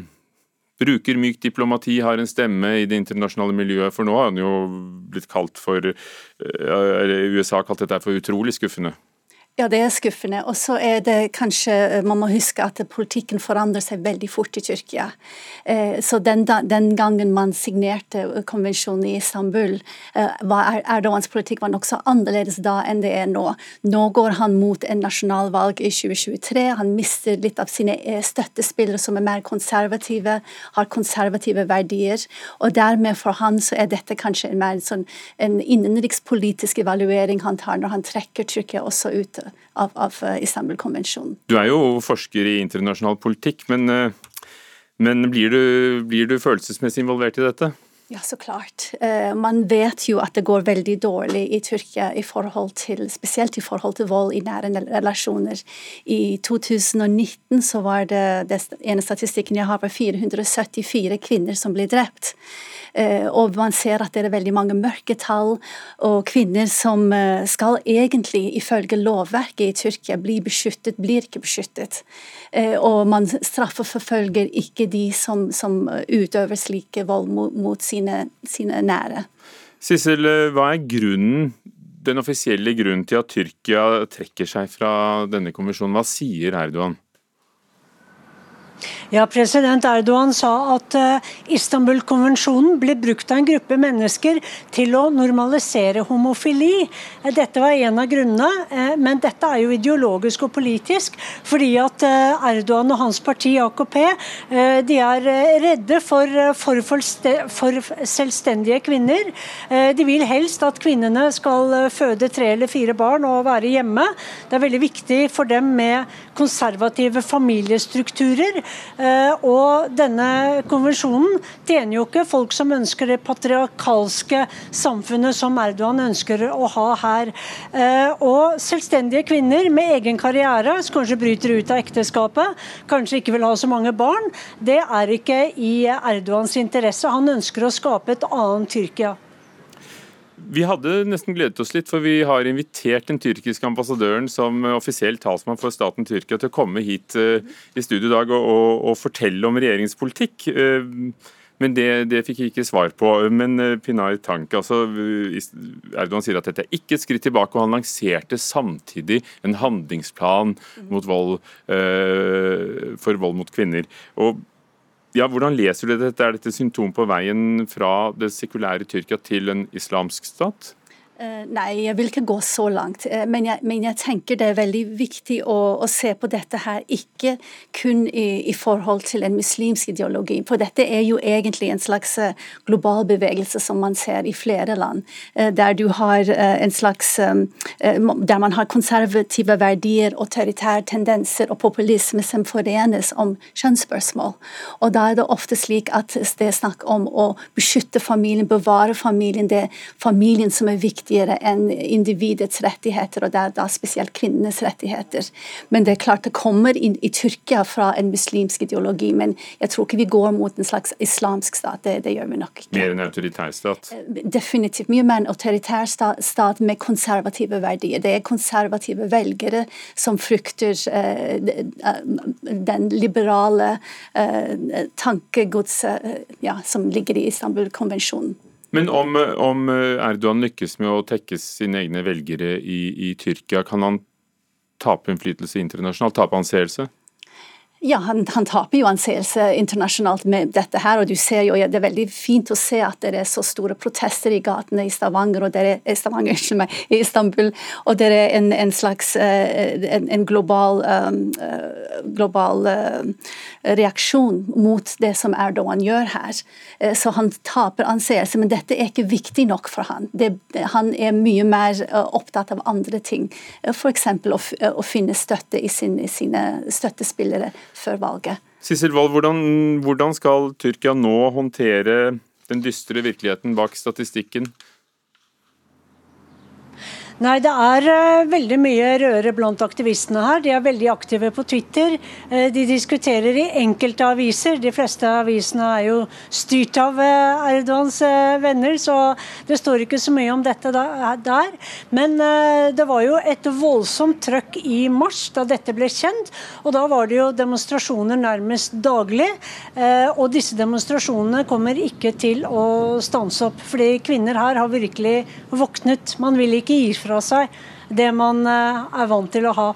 bruker mykt diplomati, har en stemme i det internasjonale miljøet. For nå har han jo blitt kalt for uh, USA har kalt dette for utrolig skuffende. Ja, det er skuffende. Og så er det kanskje Man må huske at politikken forandrer seg veldig fort i Tyrkia. Eh, så den, den gangen man signerte konvensjonen i Istanbul, eh, var Erdogans politikk var nokså annerledes da enn det er nå. Nå går han mot en nasjonalvalg i 2023. Han mister litt av sine eh, støttespillere som er mer konservative, har konservative verdier. Og dermed for han så er dette kanskje en mer sånn en innenrikspolitisk evaluering han tar når han trekker Tyrkia også ut av, av eh, Istanbul-konvensjonen. Du er jo forsker i internasjonal politikk, men, eh, men blir, du, blir du følelsesmessig involvert i dette? Ja, så klart. Eh, man vet jo at det går veldig dårlig i Tyrkia, i forhold til, spesielt i forhold til vold i nære relasjoner. I 2019 så var det, det ene statistikken jeg har, var 474 kvinner som ble drept. Eh, og man ser at det er veldig mange mørketall, og kvinner som eh, skal egentlig, ifølge lovverket i Tyrkia, bli beskyttet, blir ikke beskyttet. Og man straffeforfølger ikke de som, som utøver slike vold mot, mot sine, sine nære. Sissel, hva er grunnen den offisielle grunnen til at Tyrkia trekker seg fra denne konvensjonen? Hva sier Erdogan? Ja, President Erdogan sa at uh, Istanbul-konvensjonen ble brukt av en gruppe mennesker til å normalisere homofili. Uh, dette var en av grunnene, uh, men dette er jo ideologisk og politisk. Fordi at Erdogan og hans parti AKP de er redde for, for, selvstendige kvinner. De vil helst at kvinnene skal føde tre eller fire barn og være hjemme. Det er veldig viktig for dem med konservative familiestrukturer. Eh, og denne konvensjonen tjener jo ikke folk som ønsker det patriarkalske samfunnet som Erdogan ønsker å ha her. Eh, og selvstendige kvinner med egen karriere, som kanskje bryter ut av ekteskapet, kanskje ikke vil ha så mange barn, det er ikke i Erdogans interesse. Han ønsker å skape et annet Tyrkia. Vi hadde nesten gledet oss litt, for vi har invitert den tyrkiske ambassadøren som offisiell talsmann for staten Tyrkia til å komme hit eh, i studio i dag og, og, og, fortelle om regjeringens politikk. Eh, men det, det, fikk vi ikke svar på. Men eh, Pinar Tank, altså, Erdogan sier at dette er ikke et skritt tilbake, og han lanserte samtidig en handlingsplan vold, for vold mot kvinner. Og ja, Hvordan leser du dette? Er dette symptom på veien fra det sekulære Tyrkia til en islamsk stat? Uh, nei, jeg vil ikke gå så langt. Uh, men, jeg, men, jeg, tenker det er veldig viktig å, å se på dette her ikke kun i, i, forhold til en muslimsk ideologi. For dette er jo egentlig en slags uh, global bevegelse som man ser i flere land. Der du har en slags Der man har konservative verdier, autoritære tendenser og populisme som forenes om kjønnsspørsmål. Og da er det ofte slik at det er snakk om å beskytte familien, bevare familien. Det er familien som er viktig viktigere enn individets rettigheter, og det er da spesielt kvinnenes rettigheter. Men det er klart det kommer inn i Tyrkia fra en muslimsk ideologi, men jeg tror ikke vi går mot en slags islamsk stat. Det, det gjør vi nok ikke. Mer en autoritær stat? Definitivt. Mye mer en autoritær stat med konservative verdier. Det er konservative velgere som frykter uh, den liberale uh, tankegodset ja, som ligger i Istanbul-konvensjonen. Men om, om, Erdogan lykkes med å tekkes sine egne velgere i, i Tyrkia, kan han tape innflytelse internasjonalt, tape anseelse? Ja, han, han, taper jo anseelse internasjonalt med dette her, og du ser jo, ja, det er veldig fint å se at det er så store protester i gatene i Stavanger, og det er, Stavanger, Stavanger, meg, i Istanbul, og det er en, en slags uh, en, en, global, um, global uh, reaksjon mot det som Erdogan gjør her. så han taper anseelse, men dette er ikke viktig nok for han. Det, han er mye mer opptatt av andre ting, f.eks. Å, å finne støtte i, sin, i sine støttespillere før valget. Sissel Wold, hvordan, hvordan skal Tyrkia nå håndtere den dystre virkeligheten bak statistikken? Nei, det er uh, veldig mye røre blant aktivistene her. De er veldig aktive på Twitter. Uh, de diskuterer i enkelte aviser. De fleste avisene er jo styrt av uh, Erdogans venner, så det står ikke så mye om dette der. Men det var jo et voldsomt trøkk i mars da dette ble kjent. Og da var det jo demonstrasjoner nærmest daglig. Og disse demonstrasjonene kommer ikke til å stanse opp. Fordi kvinner her har virkelig våknet. Man vil ikke gi fra seg det man eh, er vant til å ha.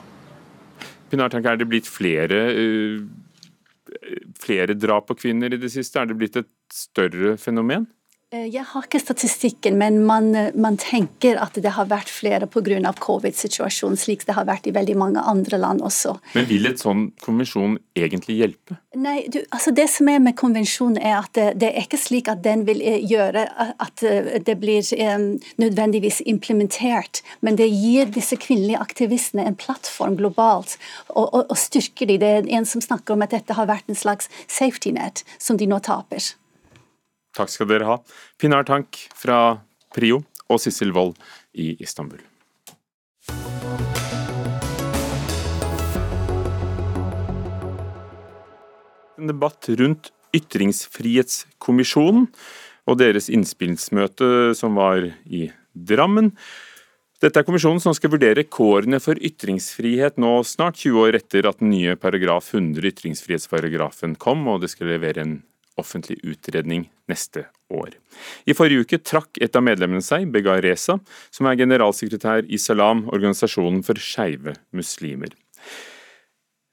Pinar, er det blitt flere, eh, flere drap på kvinner i det siste? Er det blitt et større fenomen? Eh, jeg har ikke statistikken, men man, eh, man tenker at det har vært flere pga. covid-situasjonen, slik det har vært i veldig mange andre land også. Men vil et sånn konvensjon egentlig hjelpe? Nei, du, altså Det som er med konvensjonen, er at det, det, er ikke slik at den vil eh, gjøre at det blir um, nødvendigvis implementert, men det gir disse kvinnelige aktivistene en plattform globalt, og, og, og styrker de. Det er en som snakker om at dette har vært en slags safety net, som de nå taper. Takk skal dere ha. Pinar Tank fra Prio og Sissel Wold i Istanbul. En debatt rundt Ytringsfrihetskommisjonen og deres innspillsmøte som var i Drammen. Dette er kommisjonen som skal vurdere kårene for ytringsfrihet nå snart 20 år etter at den nye paragraf 100, ytringsfrihetsparagrafen, kom, og det skal levere en offentlig utredning neste år. I forrige uke trakk et av medlemmene seg, Begar Reza, som er generalsekretær i Salam, organisasjonen for skeive muslimer.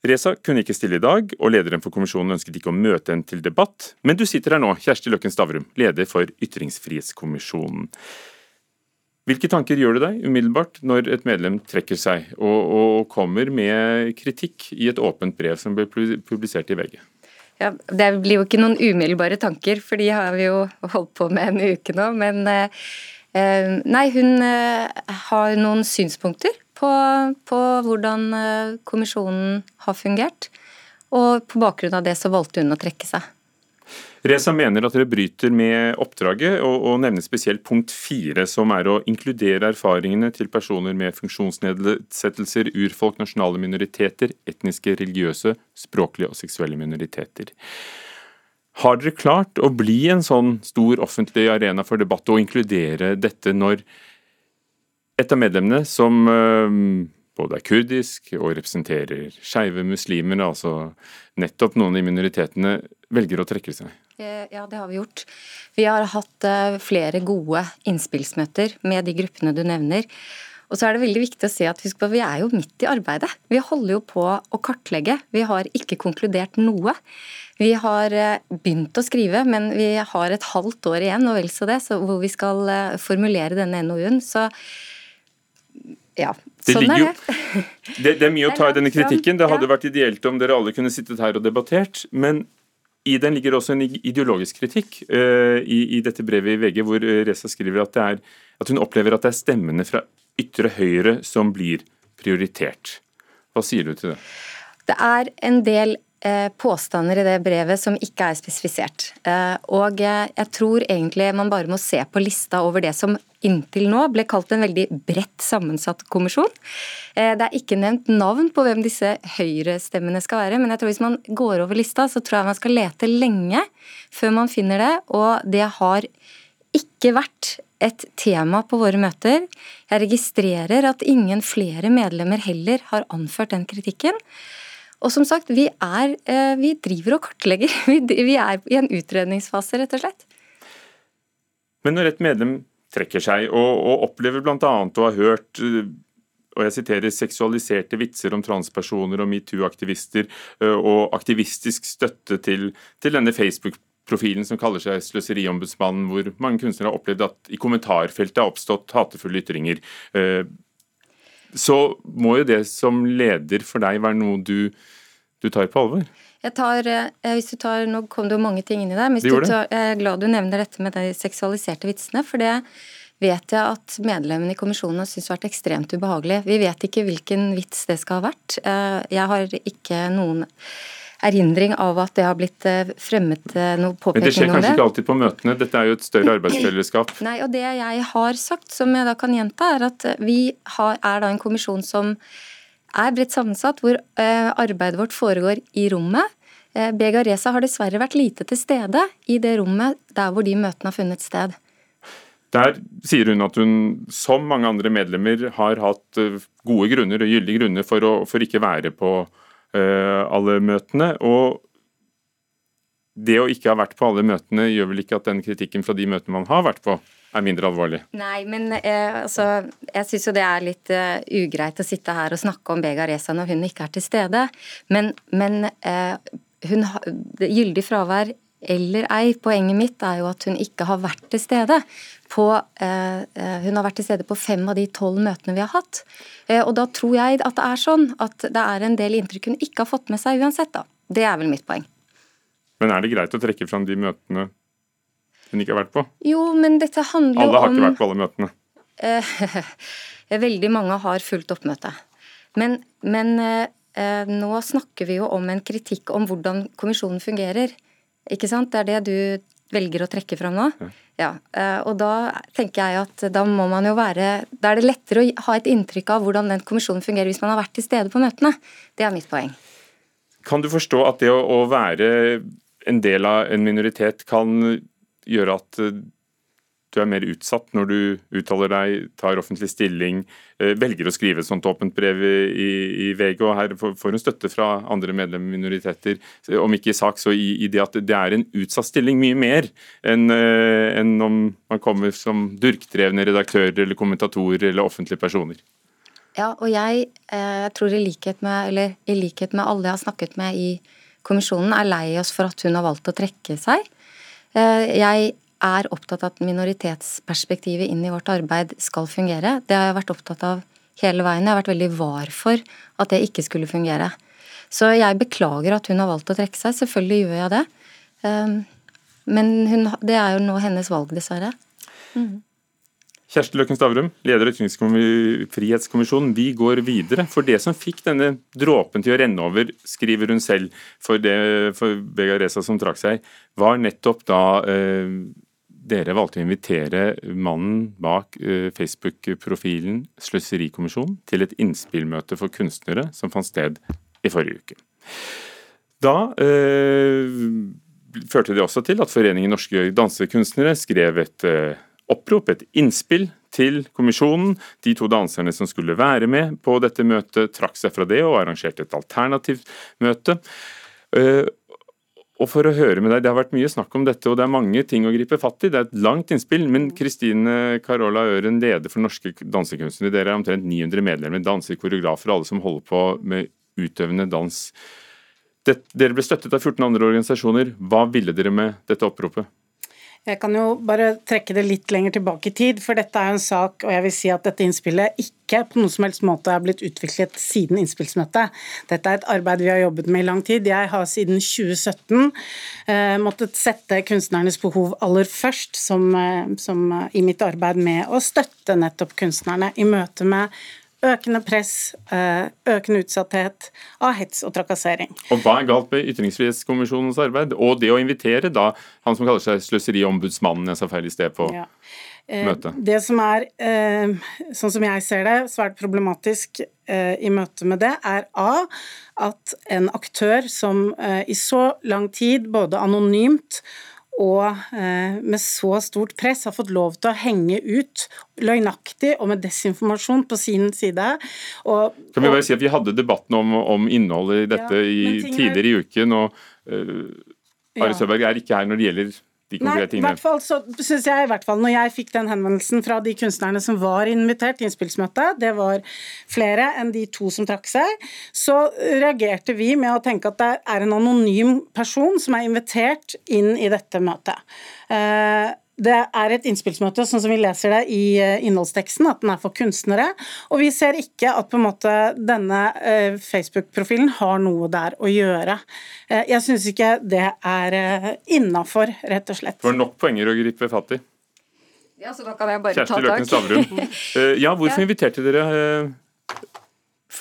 Reza kunne ikke stille i dag, og lederen for kommisjonen ønsket ikke å møte en til debatt. Men du sitter her nå, Kjersti Løkken Stavrum, leder for Ytringsfrihetskommisjonen. Hvilke tanker gjør du deg umiddelbart når et medlem trekker seg og, og kommer med kritikk i et åpent brev som ble publisert i VG? Ja, det blir jo ikke noen umiddelbare tanker, for de har vi jo holdt på med en uke nå. Men eh, nei, hun eh, har noen synspunkter på, på hvordan eh, kommisjonen har fungert. Og på bakgrunn av det så valgte hun å trekke seg. Reza mener at dere bryter med oppdraget, og, og nevner spesielt punkt fire, som er å inkludere erfaringene til personer med funksjonsnedsettelser, urfolk, nasjonale minoriteter, etniske, religiøse, språklige og seksuelle minoriteter. Har dere klart å bli en sånn stor offentlig arena for debatt og inkludere dette når et av medlemmene, som både er kurdisk og representerer skeive muslimer, altså nettopp noen av minoritetene, velger å trekke seg? Eh, ja, det har vi gjort. Vi har hatt eh, flere gode innspillsmøter med de gruppene du nevner. Og så er det veldig viktig å si at vi er jo midt i arbeidet. Vi holder jo på å kartlegge. Vi har ikke konkludert noe. Vi har eh, begynt å skrive, men vi har et halvt år igjen og vel så det, så hvor vi skal formulere denne NOU-en. Så ja, det sånn er det. det. det. er mye å ta i denne kritikken. Det hadde vært ideelt om dere alle kunne sittet her og debattert. Men i den ligger også en ideologisk kritikk uh, i, i, dette brevet i VG, hvor eh, Reza skriver at, er, at, hun opplever at det er stemmene fra ytre høyre som blir prioritert. Hva sier du til det? Det er en del påstander i det brevet som ikke er spesifisert. Eh, og jeg tror egentlig man bare må se på lista over det som inntil nå ble kalt en veldig bredt sammensatt kommisjon. Det er ikke nevnt navn på hvem disse høyrestemmene skal være, men jeg tror hvis man går over lista, så tror jeg man skal lete lenge før man finner det, og det har ikke vært et tema på våre møter. Jeg registrerer at ingen flere medlemmer heller har anført den kritikken. Og som sagt, vi, er, eh, vi driver og kartlegger. Vi er i en utredningsfase, rett og slett. Men når et medlem trekker seg og, og opplever bl.a. å ha hørt eh, og jeg siterer, seksualiserte vitser om transpersoner og metoo-aktivister eh, og aktivistisk støtte til, til denne Facebook profilen som kaller seg Sløseriombudsmannen, hvor mange kunstnere har opplevd at i kommentarfeltet har oppstått hatefulle ytringer. Så må jo det som leder for deg være noe du, du tar på alvor? Jeg tar, eh, hvis du tar, Nå kom det jo mange ting inn i det. Men hvis du tar, jeg er glad du nevner dette med de seksualiserte vitsene. for det vet jeg at medlemmene i kommisjonen har syntes vært ekstremt ubehagelig. Vi vet ikke hvilken vits det skal ha vært. Eh, jeg har ikke noen erindring av at det har blitt eh, fremmet eh, noe påpekning om det. Men Det skjer kanskje ikke alltid på møtene, dette er jo et større arbeidsfellesskap? Nei, og det jeg har sagt, som jeg da kan gjenta, er at vi har, er da en kommisjon som er bredt sammensatt, hvor eh, arbeidet vårt foregår i rommet. Bega Reza har dessverre vært lite til stede i det rommet der hvor de møtene har funnet sted. Der sier hun at hun, som mange andre medlemmer, har hatt gode grunner og gyldige grunner for å for ikke være på alle møtene. og det å ikke ha vært på alle møtene gjør vel ikke at den kritikken fra de møtene man har vært på, er mindre alvorlig? Nei, men eh, altså, jeg syns jo det er litt eh, ugreit å sitte her og snakke om Bega Reza når hun ikke er til stede. Men, men eh, hun, gyldig fravær eller ei. Poenget mitt er jo at hun ikke har vært til stede. På, eh, eh, hun har vært til stede på fem av de tolv møtene vi har hatt. Eh, og da tror jeg at det er sånn at det er en del inntrykk hun ikke har fått med seg uansett. da. Det er vel mitt poeng. Men er det greit å trekke fram de møtene hun ikke har vært på? Jo, men dette handler jo om Alle har ikke vært på alle møtene. veldig mange har fulgt oppmøtet. Men, men eh, nå snakker vi jo om en kritikk om hvordan kommisjonen fungerer. Ikke sant? Det er det du velger å trekke fram nå. Ja. Eh, og da tenker jeg at da må man jo være Da er det lettere å ha et inntrykk av hvordan den kommisjonen fungerer hvis man har vært til stede på møtene. Det er mitt poeng. Kan du forstå at det å være en del av en minoritet kan gjøre at du er mer utsatt når du uttaler deg, tar offentlig stilling, eh, velger å skrive et sånt åpent brev i, i VG. og Her får hun støtte fra andre medlemmer minoriteter, om ikke i sak, så i, i, det at det er en utsatt stilling mye mer enn eh, en om man kommer som durkdrevne redaktører eller kommentatorer eller offentlige personer. Ja, og jeg eh, tror i likhet, med, eller, i likhet med alle jeg har snakket med i kommisjonen, er lei oss for at hun har valgt å trekke seg. Eh, jeg er opptatt av at minoritetsperspektivet inn i vårt arbeid skal fungere. Det har jeg vært opptatt av hele veien. Jeg har vært veldig var for at det ikke skulle fungere. Så jeg beklager at hun har valgt å trekke seg. Selvfølgelig gjør jeg det. Ehm, men hun, det er jo nå hennes valg, dessverre. Mm. Kjersti Løkken Stavrum, leder av Ytringsfrihetskommisjonen. Vi går videre. For det som fikk denne dråpen til å renne over, skriver hun selv, for, det, for Vega Reza som trakk seg, var nettopp da eh, dere valgte å invitere mannen bak uh, Facebook-profilen Sløserikommisjonen til et innspillmøte for kunstnere som fant sted i forrige uke. Da eh, førte det også til at Foreningen norske dansekunstnere skrev et eh, opprop, et innspill til kommisjonen. De to danserne som skulle være med på dette møtet, trakk seg fra det og arrangerte et alternativt møte. Og for å høre med deg, Det har vært mye snakk om dette, og det er mange ting å gripe fatt i. Det er et langt innspill. Men Kristine Carola Øren, leder for norske dansekunstnere. Dere er omtrent 900 medlemmer, danser, koreografer og alle som holder på med utøvende dans. dere ble støttet av 14 andre organisasjoner. Hva ville dere med dette oppropet? Jeg kan jo bare trekke det litt lenger tilbake i tid, for dette er en sak, og jeg vil si at dette innspillet ikke på noen som helst måte er blitt utviklet siden innspillsmøtet. Dette er et arbeid vi har jobbet med i lang tid. Jeg har siden 2017 eh, måttet sette kunstnernes behov aller først som, eh, som, i mitt arbeid med å støtte nettopp kunstnerne i møte med økende press, eh, økende utsatthet av hets og trakassering. Og Hva er galt med Ytringsfrihetskommisjonens arbeid, og det å invitere da han som kaller seg Sløseriombudsmannen, jeg sa feil i sted, på Ja. Eh, møtet? Det som er, eh, sånn som jeg ser det, svært problematisk i møte med det, er A. At en aktør som i så lang tid, både anonymt og eh, med så stort press, har fått lov til å henge ut løgnaktig og med desinformasjon på sin side. Og, Kan vi bare si at Vi hadde debatten om, om innholdet i dette Ja, i, tidligere er- i uken. og uh, Are Ja. Søberg er ikke her når det gjelder de Nei, i hvert fall så synes jeg i hvert fall når jeg fikk den henvendelsen fra de kunstnerne som var invitert til innspillsmøtet, det var flere enn de to som trakk seg, så reagerte vi med å tenke at det er en anonym person som er invitert inn i dette møtet. Eh, Det er et innspillsmøte, sånn som vi leser det i eh, innholdsteksten, at den er for kunstnere. Og vi ser ikke at på en måte denne eh, Facebook-profilen har noe der å gjøre. Eh, Jeg syns ikke det er innafor, rett og slett. Det var nok poenger å gripe fatt i. Ja, så da kan jeg bare Kjersti ta Løken. Stavrum. Ja, hvorfor Ja. inviterte dere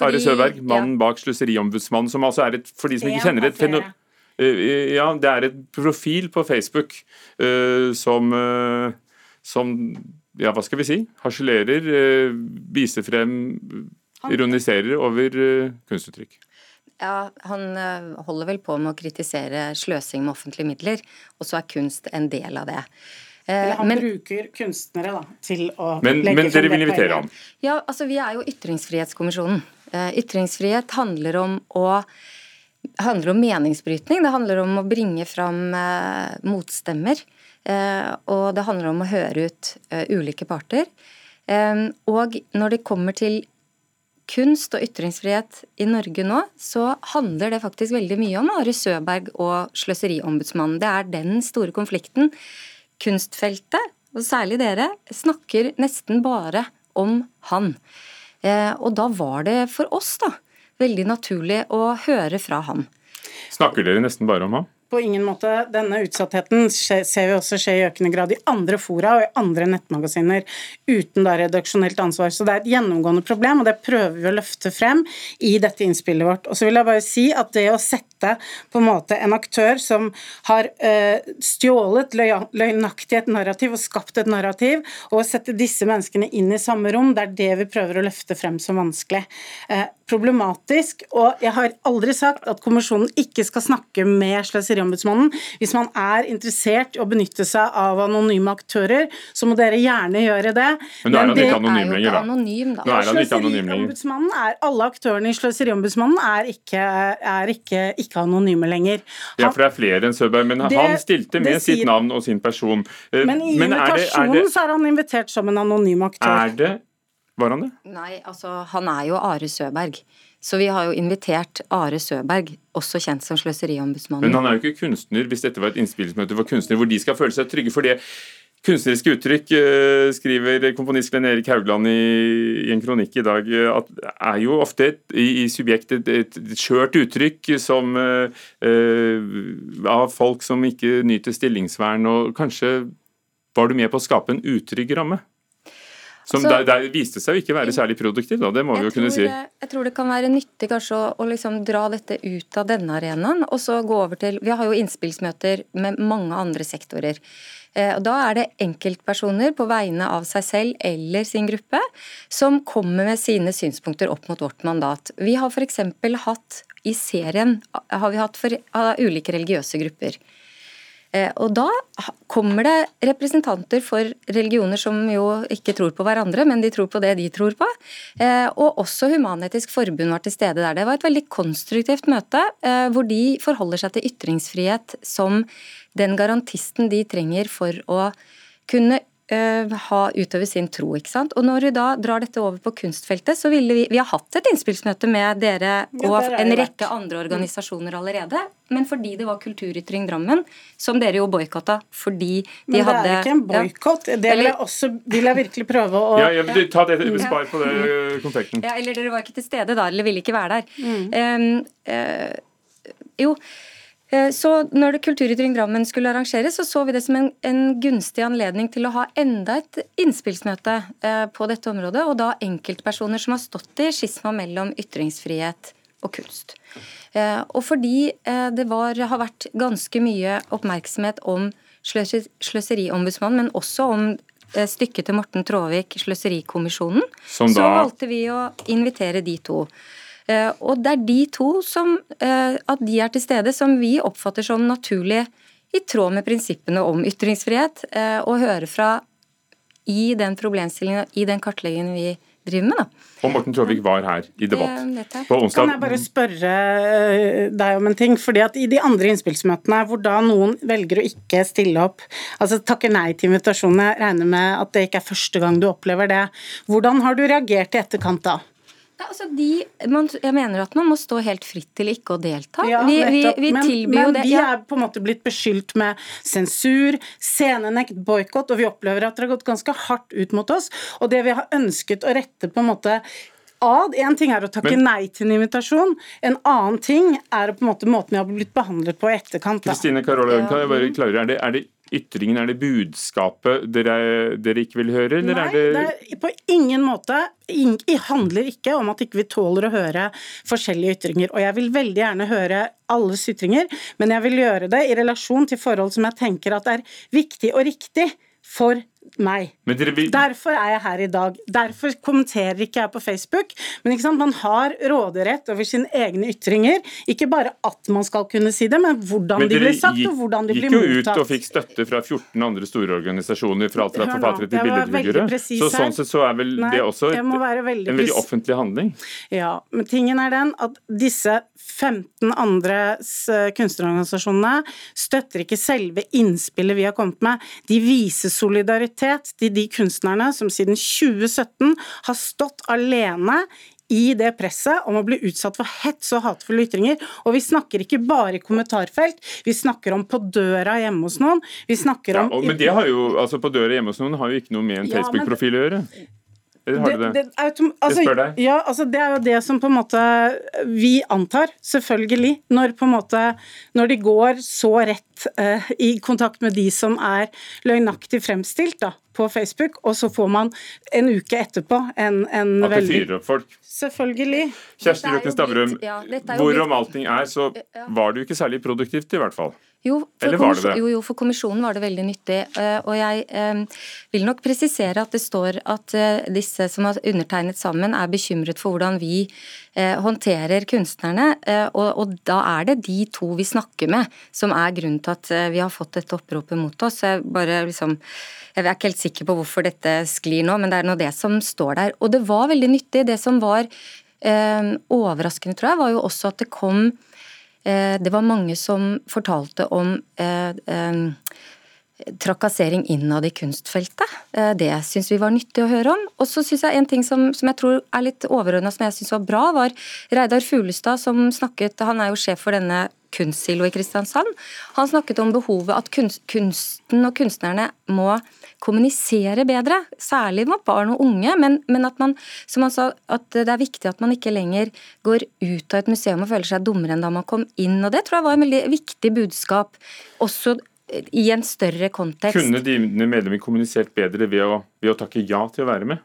Are Søberg, mannen bak Sløseriombudsmannen, som altså er et, for de som ikke kjenner det, et feno... Eh, ja, det er et profil på Facebook eh, som, eh, som Ja, hva skal vi si? Harselerer, uh, viser frem, ironiserer over kunstuttrykk. Ja, Han holder vel på med å kritisere sløsing med offentlige midler, og så er kunst en del av det. Eh, Eller han Men bruker kunstnere da, til å Men, legge men dere vil invitere ham? ja, altså vi er jo Ytringsfrihetskommisjonen. Ytringsfrihet handler om å handler om meningsbrytning. Det handler om å bringe fram eh, motstemmer. Eh, og det handler om å høre ut eh, ulike parter. Og når det kommer til kunst og ytringsfrihet i Norge nå, så handler det faktisk veldig mye om Are Søberg og Sløseriombudsmannen. Det er den store konflikten. Kunstfeltet, og særlig dere, snakker nesten bare om han. Og da var det for oss da, veldig naturlig å høre fra han. Snakker dere nesten bare om ham? På ingen måte. Denne utsattheten ser vi også skje i økende grad i andre fora og i andre nettmagasiner uten da redaksjonelt ansvar. Så det er et gjennomgående problem, og det prøver vi å løfte frem i dette innspillet vårt. Og så vil jeg bare si at det å sette på en måte en aktør som har eh, stjålet løgnaktig et narrativ og skapt et narrativ, og å sette disse menneskene inn i samme rom, det er det vi prøver å løfte frem som vanskelig. Eh, problematisk, og jeg har aldri sagt at kommisjonen ikke skal snakke med Sløseriombudsmannen. Hvis man er interessert i å benytte seg av anonyme aktører, så må dere gjerne gjøre det. Men er han det- ikke anonym er jo lenger, da. ikke anonym, da. Anonym lenger. Sløseriombudsmannen er, Alle aktørene i Sløseriombudsmannen er ikke, er ikke, ikke anonyme lenger. Ja, for det er flere enn Søberg, men Det- han stilte med sier, sitt navn og sin person. Eh, Men i er det, er invitasjonen det, så er han invitert som en anonym aktør. er det Var han det? Nei, altså han er jo Are Søberg. Så vi har jo invitert Are Søberg, også kjent som Sløseriombudsmannen. Men han er jo ikke kunstner hvis dette var et innspillsmøte for kunstnere hvor de skal føle seg trygge for det. Kunstneriske uttrykk, eh, skriver komponist Glenn Erik Haugland i, i en kronikk i dag, eh, at er jo ofte et, i, i subjekt et, et, skjørt uttrykk som uh, av folk som ikke nyter stillingsvern, og kanskje var du med på å skape en utrygg ramme? Som Altså- der, der viste seg å ikke være særlig produktiv, da, det må vi jo kunne tror, si. Jeg tror det kan være nyttig kanskje å, å liksom dra dette ut av denne arenaen, og så gå over til Vi har jo innspillsmøter med mange andre sektorer. Eh, og Da er det enkeltpersoner på vegne av seg selv eller sin gruppe som kommer med sine synspunkter opp mot vårt mandat. Vi har f.eks. hatt i serien har vi hatt for, ulike religiøse grupper. Eh, Og da kommer det representanter for religioner som jo ikke tror på hverandre, men de tror på det de tror på. Eh, Og også Human-Etisk Forbund var til stede der. Det var et veldig konstruktivt møte, eh, hvor de forholder seg til ytringsfrihet som den garantisten de trenger for å kunne ha utøve sin tro. ikke sant? Og når vi da drar dette over på kunstfeltet, så ville vi Vi har hatt et innspillsmøte med dere og en rekke andre organisasjoner allerede. Men fordi det var Kulturytring Drammen, som dere jo boikotta fordi de hadde Men det hadde er ikke en Ja. Det vil jeg også vil jeg virkelig prøve å Ja, jeg vil ta det, Spar på det konfekten. Ja, eller dere var ikke til stede da, eller ville ikke være der. Mm. Um, uh, jo, Eh, så når det Kulturytring Drammen skulle arrangeres, så så vi det som en, en gunstig anledning til å ha enda et innspillsmøte eh, på dette området, og da enkeltpersoner som har stått i skisma mellom ytringsfrihet og kunst. Eh, og fordi det var, har vært ganske mye oppmerksomhet om sløseriombudsmannen, men også om stykket til Morten Tråvik, Sløserikommisjonen, da... så valgte vi å invitere de to. Eh, og det er de to som, eh, at de er til stede, som vi oppfatter som naturlig i tråd med prinsippene om ytringsfrihet, eh, å høre fra i den problemstillingen i den kartleggingen vi driver med. da. Og Morten Tråvik var her i debatt på onsdag. Kan jeg bare spørre deg om en ting? fordi at I de andre innspillsmøtene hvor da noen velger å ikke stille opp, altså takker nei til invitasjonen, jeg regner med at det ikke er første gang du opplever det. Hvordan har du reagert i etterkant da? Ja, altså de, man, jeg mener at man må stå helt fritt til ikke å delta. Ja, vi, vi, vi men, men vi er på en måte blitt beskyldt med sensur, scenenekt, boikott, og vi opplever at det har gått ganske hardt ut mot oss. Og det vi har ønsket å rette på en måte ad. En ting er å takke Men, nei til en invitasjon, en annen ting er på en måte måten vi har blitt behandlet på i etterkant. Kristine Carola, kan jeg bare klarere, er det, er det ytringen, er det budskapet dere, dere ikke vil høre, eller Nei, er det det er på ingen måte. Det handler ikke om at ikke vi ikke tåler å høre forskjellige ytringer. Og jeg vil veldig gjerne høre alles ytringer, men jeg vil gjøre det i relasjon til forhold som jeg tenker at er viktig og riktig for meg. Vil... Derfor er jeg her i dag. Derfor kommenterer ikke jeg på Facebook. Men man har råderett over sine egne ytringer. Ikke bare at man skal kunne si det, men hvordan men de blir sagt, og hvordan de blir mottatt. Dere gikk jo ut og fikk støtte fra 14 andre store organisasjoner, fra alt fra forfattere til billedbyggere. Så sånn sett så er vel Nei, det også et, veldig en veldig offentlig handling? Ja, men tingen er den at disse 15 andre kunstnerorganisasjonene støtter ikke selve innspillet vi har kommet med. De viser solidaritet til de kunstnerne som siden 2017 har stått alene i det presset om å bli utsatt for hets og hatefulle ytringer. Og vi snakker ikke bare i kommentarfelt, vi snakker om på døra hjemme hos noen. Vi snakker om... Ja, men det har jo, altså på døra hjemme hos noen har jo ikke noe med en Facebook-profil å gjøre. Eller har det, det? det autom, altså, jeg spør deg. Ja, altså, det er jo det som på en måte vi antar, selvfølgelig. Når, på en måte, når de går så rett uh, i kontakt med de som er løgnaktig fremstilt da, på Facebook, og så får man en uke etterpå en, en At veldig... fyrer opp folk? Selvfølgelig. Kjersti Løkken Stavrum, ja, hvorom allting er, så var du ikke særlig produktivt i hvert fall. Jo for, jo, jo, for kommisjonen var det veldig nyttig. Eh, og jeg eh, vil nok presisere at det står at eh, disse som har undertegnet sammen, er bekymret for hvordan vi håndterer kunstnerne. Og, og da er det de to vi snakker med, som er grunnen til at vi har fått dette oppropet mot oss. Jeg, bare, liksom, jeg er ikke helt sikker på hvorfor dette sklir nå, men det er nå det som står der. Og det var veldig nyttig. Det som var overraskende, tror jeg, var jo også at det kom det var mange som fortalte om eh, trakassering innad i kunstfeltet. Eh, det syns vi var nyttig å høre om. Og så syns jeg en ting som, som, jeg tror er litt overordna som jeg syns var bra, var Reidar Fuglestad som snakket Han er jo sjef for denne kunstsilo i Kristiansand. Han snakket om behovet at kunst, kunsten og kunstnerne må kommunisere bedre, særlig mot barn og unge, men, men at man, som han sa, at det er viktig at man ikke lenger går ut av et museum og føler seg dummere enn da man kom inn. og Det tror jeg var en veldig viktig budskap, også i en større kontekst. Kunne dine medlemmer kommunisert bedre ved å, ved å takke ja til å være med?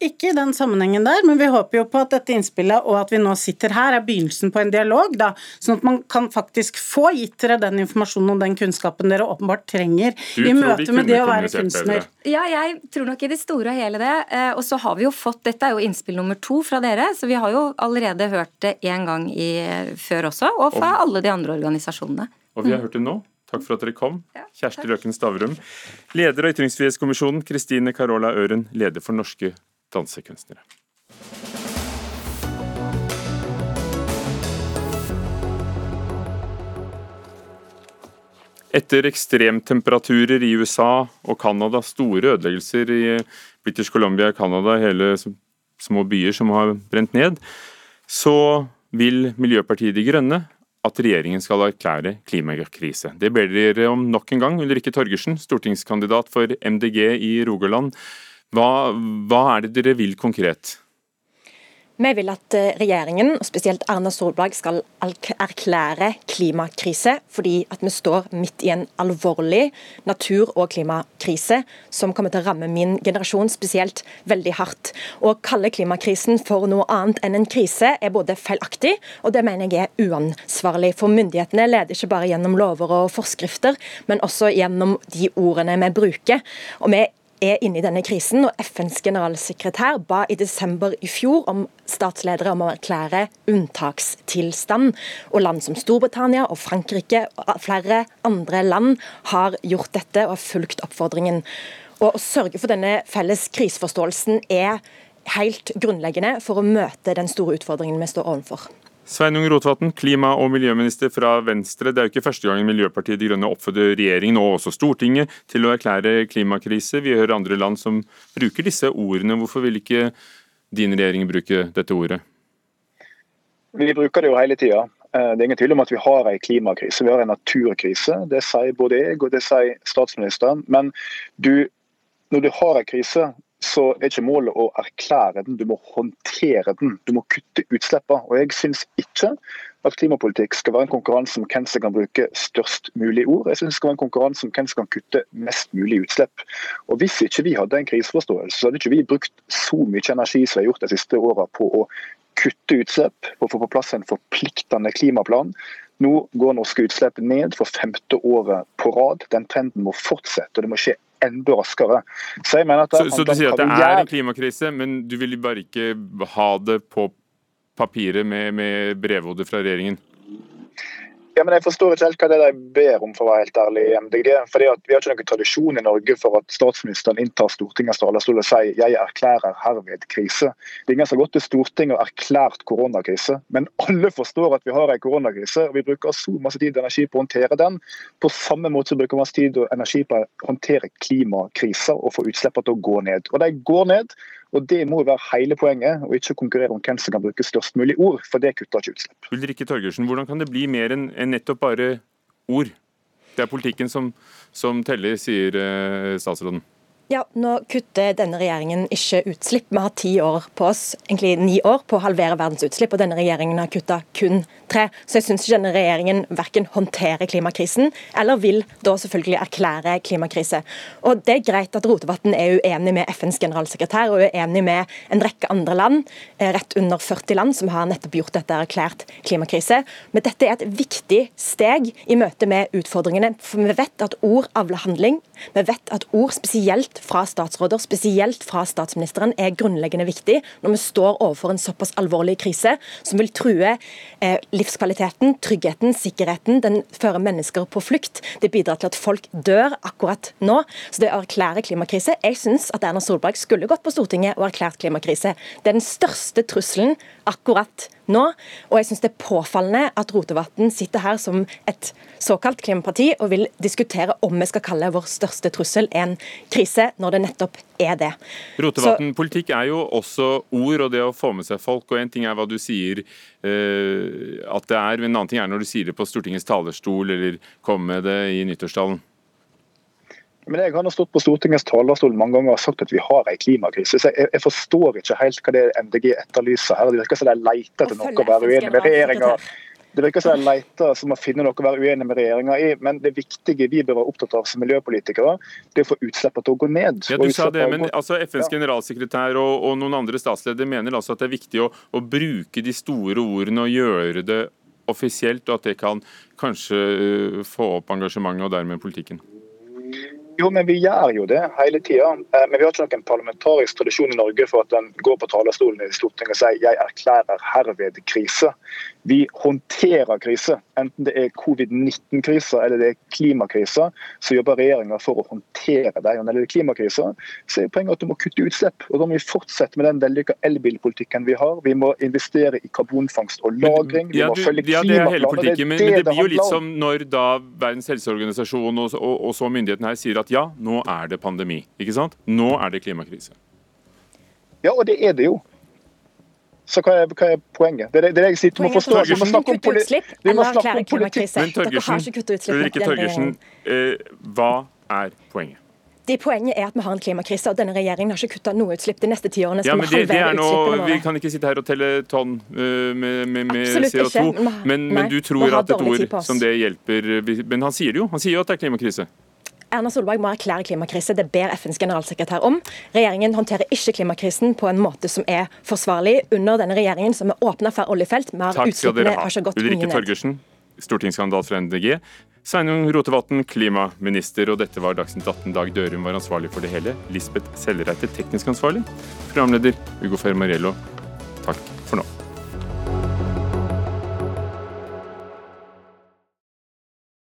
Ikke i den sammenhengen der, men vi håper jo på at dette innspillet og at vi nå sitter her, er begynnelsen på en dialog. da, Sånn at man kan faktisk få gitt dere den informasjonen og den kunnskapen dere åpenbart trenger i møte de med det å være kunstner. Ja, jeg tror nok i det store og hele det. Eh, og så har vi jo fått Dette er jo innspill nummer to fra dere, så vi har jo allerede hørt det én gang i, før også, og fra og, alle de andre organisasjonene. Og vi har hørt det nå. Takk for at dere kom. Kjersti Løken Stavrum, leder av Ytringsfrihetskommisjonen. Kristine Carola Øren, leder for Norske dansekunstnere. Etter ekstremtemperaturer i USA og Canada, store ødeleggelser i British Columbia, og Canada, hele små byer som har brent ned, så vil Miljøpartiet De Grønne at regjeringen skal erklære klimakrise. Det ber dere om nok en gang. Ulrikke Torgersen, stortingskandidat for MDG i Rogaland. Hva, hva er det dere vil konkret? Vi vil at eh, regjeringen, og spesielt Erna Solberg, skal erklære klimakrise, fordi at vi står midt i en alvorlig natur- og klimakrise som kommer til å ramme min generasjon spesielt veldig hardt. Å kalle klimakrisen for noe annet enn en krise er både feilaktig, og det mener jeg er uansvarlig. For myndighetene leder ikke bare gjennom lover og forskrifter, men også gjennom de ordene vi bruker. Og vi er inne i denne krisen, og FNs generalsekretær ba i desember i fjor om statsledere om å erklære unntakstilstand. Og land som Storbritannia og Frankrike og flere andre land har gjort dette og har fulgt oppfordringen. Og Å sørge for denne felles kriseforståelsen er helt grunnleggende for å møte den store utfordringen vi står overfor. Sveinung Rotevatn, klima- og miljøminister fra Venstre. Det er jo ikke første gang Miljøpartiet De Grønne oppfordrer regjeringen og også Stortinget til å erklære klimakrise. Vi hører andre land som bruker disse ordene. Hvorfor vil ikke din regjering bruke dette ordet? Vi bruker det jo hele tida. Eh, det er ingen tvil om at vi har en klimakrise, vi har en naturkrise. Det sier både jeg og det sier statsministeren. Men du, når du har en krise, så er ikke målet å erklære den, du må håndtere den. Du må kutte utslippene. Og jeg syns ikke at klimapolitikk skal være en konkurranse om hvem som kan bruke størst mulig ord. Jeg synes det skal være en konkurranse om hvem som kan kutte mest mulig utslipp. Og Hvis ikke vi hadde en kriseforståelse, så hadde ikke vi brukt så mye energi som vi har gjort de siste åra på å kutte utslipp, på å få på plass en forpliktende klimaplan. Nå går norske utslipp ned for femte året på rad. Den trenden må fortsette, og det må skje enda raskere. Så, så, så du sier at det er en klimakrise, men du vil bare ikke ha det på papiret med, med brevhodet fra regjeringen? Ja, men Jeg forstår ikke helt hva det er de ber om, for å være helt ærlig i MDG. Fordi Vi har ikke noen tradisjon i Norge for at statsministeren inntar Stortingets talerstol og sier jeg erklærer herved krise. Det er ingen som har gått til Stortinget og erklært koronakrise. Men alle forstår at vi har en koronakrise, og vi bruker så masse tid og energi på å håndtere den. På samme måte så bruker vi masse tid og energi på å håndtere klimakriser og få utslippene til å gå ned. Og de går ned. Og Det må være hele poenget, og ikke konkurrere om hvem som kan bruke størst mulig ord, for det kutter ikke utslipp. Ulrikke Torgersen, Hvordan kan det bli mer enn nettopp bare ord? Det er politikken som, som teller, sier eh, statsråden. Ja, Nå kutter denne regjeringen ikke utslipp. Vi har ti år på oss, egentlig ni år, på å halvere verdens utslipp, og denne regjeringen har kutta kun tre. Så jeg syns ikke denne regjeringen verken håndterer klimakrisen, eller vil da selvfølgelig erklære klimakrise. Og Det er greit at Rotevatn er uenig med FNs generalsekretær og uenig med en rekke andre land, eh, rett under 40 land, som har nettopp gjort dette erklært klimakrise. Men dette er et viktig steg i møte med utfordringene. For vi vet at ord avler handling. Vi vet at ord spesielt fra statsråder, spesielt fra statsministeren, er grunnleggende viktig når vi står overfor en såpass alvorlig krise som vil true eh, livskvaliteten, tryggheten, sikkerheten. Den fører mennesker på flukt. Det bidrar til at folk dør akkurat nå. Så det å erklære klimakrise Jeg syns at Erna Solberg skulle gått på Stortinget og erklært klimakrise. Det er den største trusselen akkurat nå. Og jeg syns det er påfallende at Rotevatn sitter her som et såkalt klimaparti og vil diskutere om vi skal kalle vår største trussel en krise, når det nettopp er det. Rotevatn, politikk er jo også ord og det å få med seg folk. og En ting er hva du sier uh, at det er, men en annen ting er når du sier det på Stortingets talerstol eller kommer med det i nyttårstalen. Men Jeg har nå stått på Stortingets talerstol mange ganger og sagt at vi har en klimakrise. så Jeg, jeg forstår ikke helt hva det er MDG etterlyser her. Det virker som de leter etter noe å være uenig med regjeringa. Det virker som de leter som å finne noe å være uenig med regjeringa i. Men det viktige vi bør være opptatt av som miljøpolitikere, det er å få utslippene til å gå ned. Ja, du sa det, men altså, FNs ja. generalsekretær og, og, noen andre statsledere mener altså at det er viktig å, å bruke de store ordene og gjøre det offisielt, og at det kan kanskje uh, få opp engasjementet og dermed politikken? Jo, men vi gjør jo det hele tida. Eh, men vi har ikke noen parlamentarisk tradisjon i Norge for at en går på talerstolen i Stortinget og sier jeg erklærer herved krise. Vi håndterer kriser. Enten det er covid-19-krisa eller det er klimakrisa, så jobber regjeringa for å håndtere det. Og når det er klimakrisa, så er poenget at du må kutte utslipp. Og Da må vi fortsette med den vellykka elbilpolitikken vi har. Vi må investere i karbonfangst og -lagring. Vi må følge følge ja, det er hele politikken, men, men, det blir jo litt som når da Verdens helseorganisasjon og, og, og så myndighetene her sier at ja, nå er det pandemi. Ikke sant? Nå er det klimakrise. Ja, og det er det jo. Så hva er, hva er poenget? Det er det, jeg sier. Du må forstå Vi må snakke om politikk. Vi må snakke om politikk. Men Torgersen, Torgersen, eh, hva er poenget? De Poenget er at vi har en klimakrise, og denne regjeringen har ikke kutta noe utslipp de neste ti årene. Ja, men det, det er noe, Vi kan ikke sitte her og telle tonn øh, med, med, med CO2, ikke. Vi men, nei, men du tror at et ord som det hjelper Men han sier det jo. Han sier jo at det er klimakrise. Erna Solberg må erklære klimakrise. Det ber FNs generalsekretær om. Regjeringen håndterer ikke klimakrisen på en måte som er forsvarlig. Under denne regjeringen som er åpna for oljefelt, mer utslippene ha. har ikke gått Ulrikke. Torgersen, stortingskandidat fra NDG. Sveinung Rotevatn, klimaminister, og dette var Dagsnytt 18. Dag Dørum var ansvarlig for det hele. Lisbeth Sellereite, teknisk ansvarlig. Programleder Ugo Fermariello, takk for nå.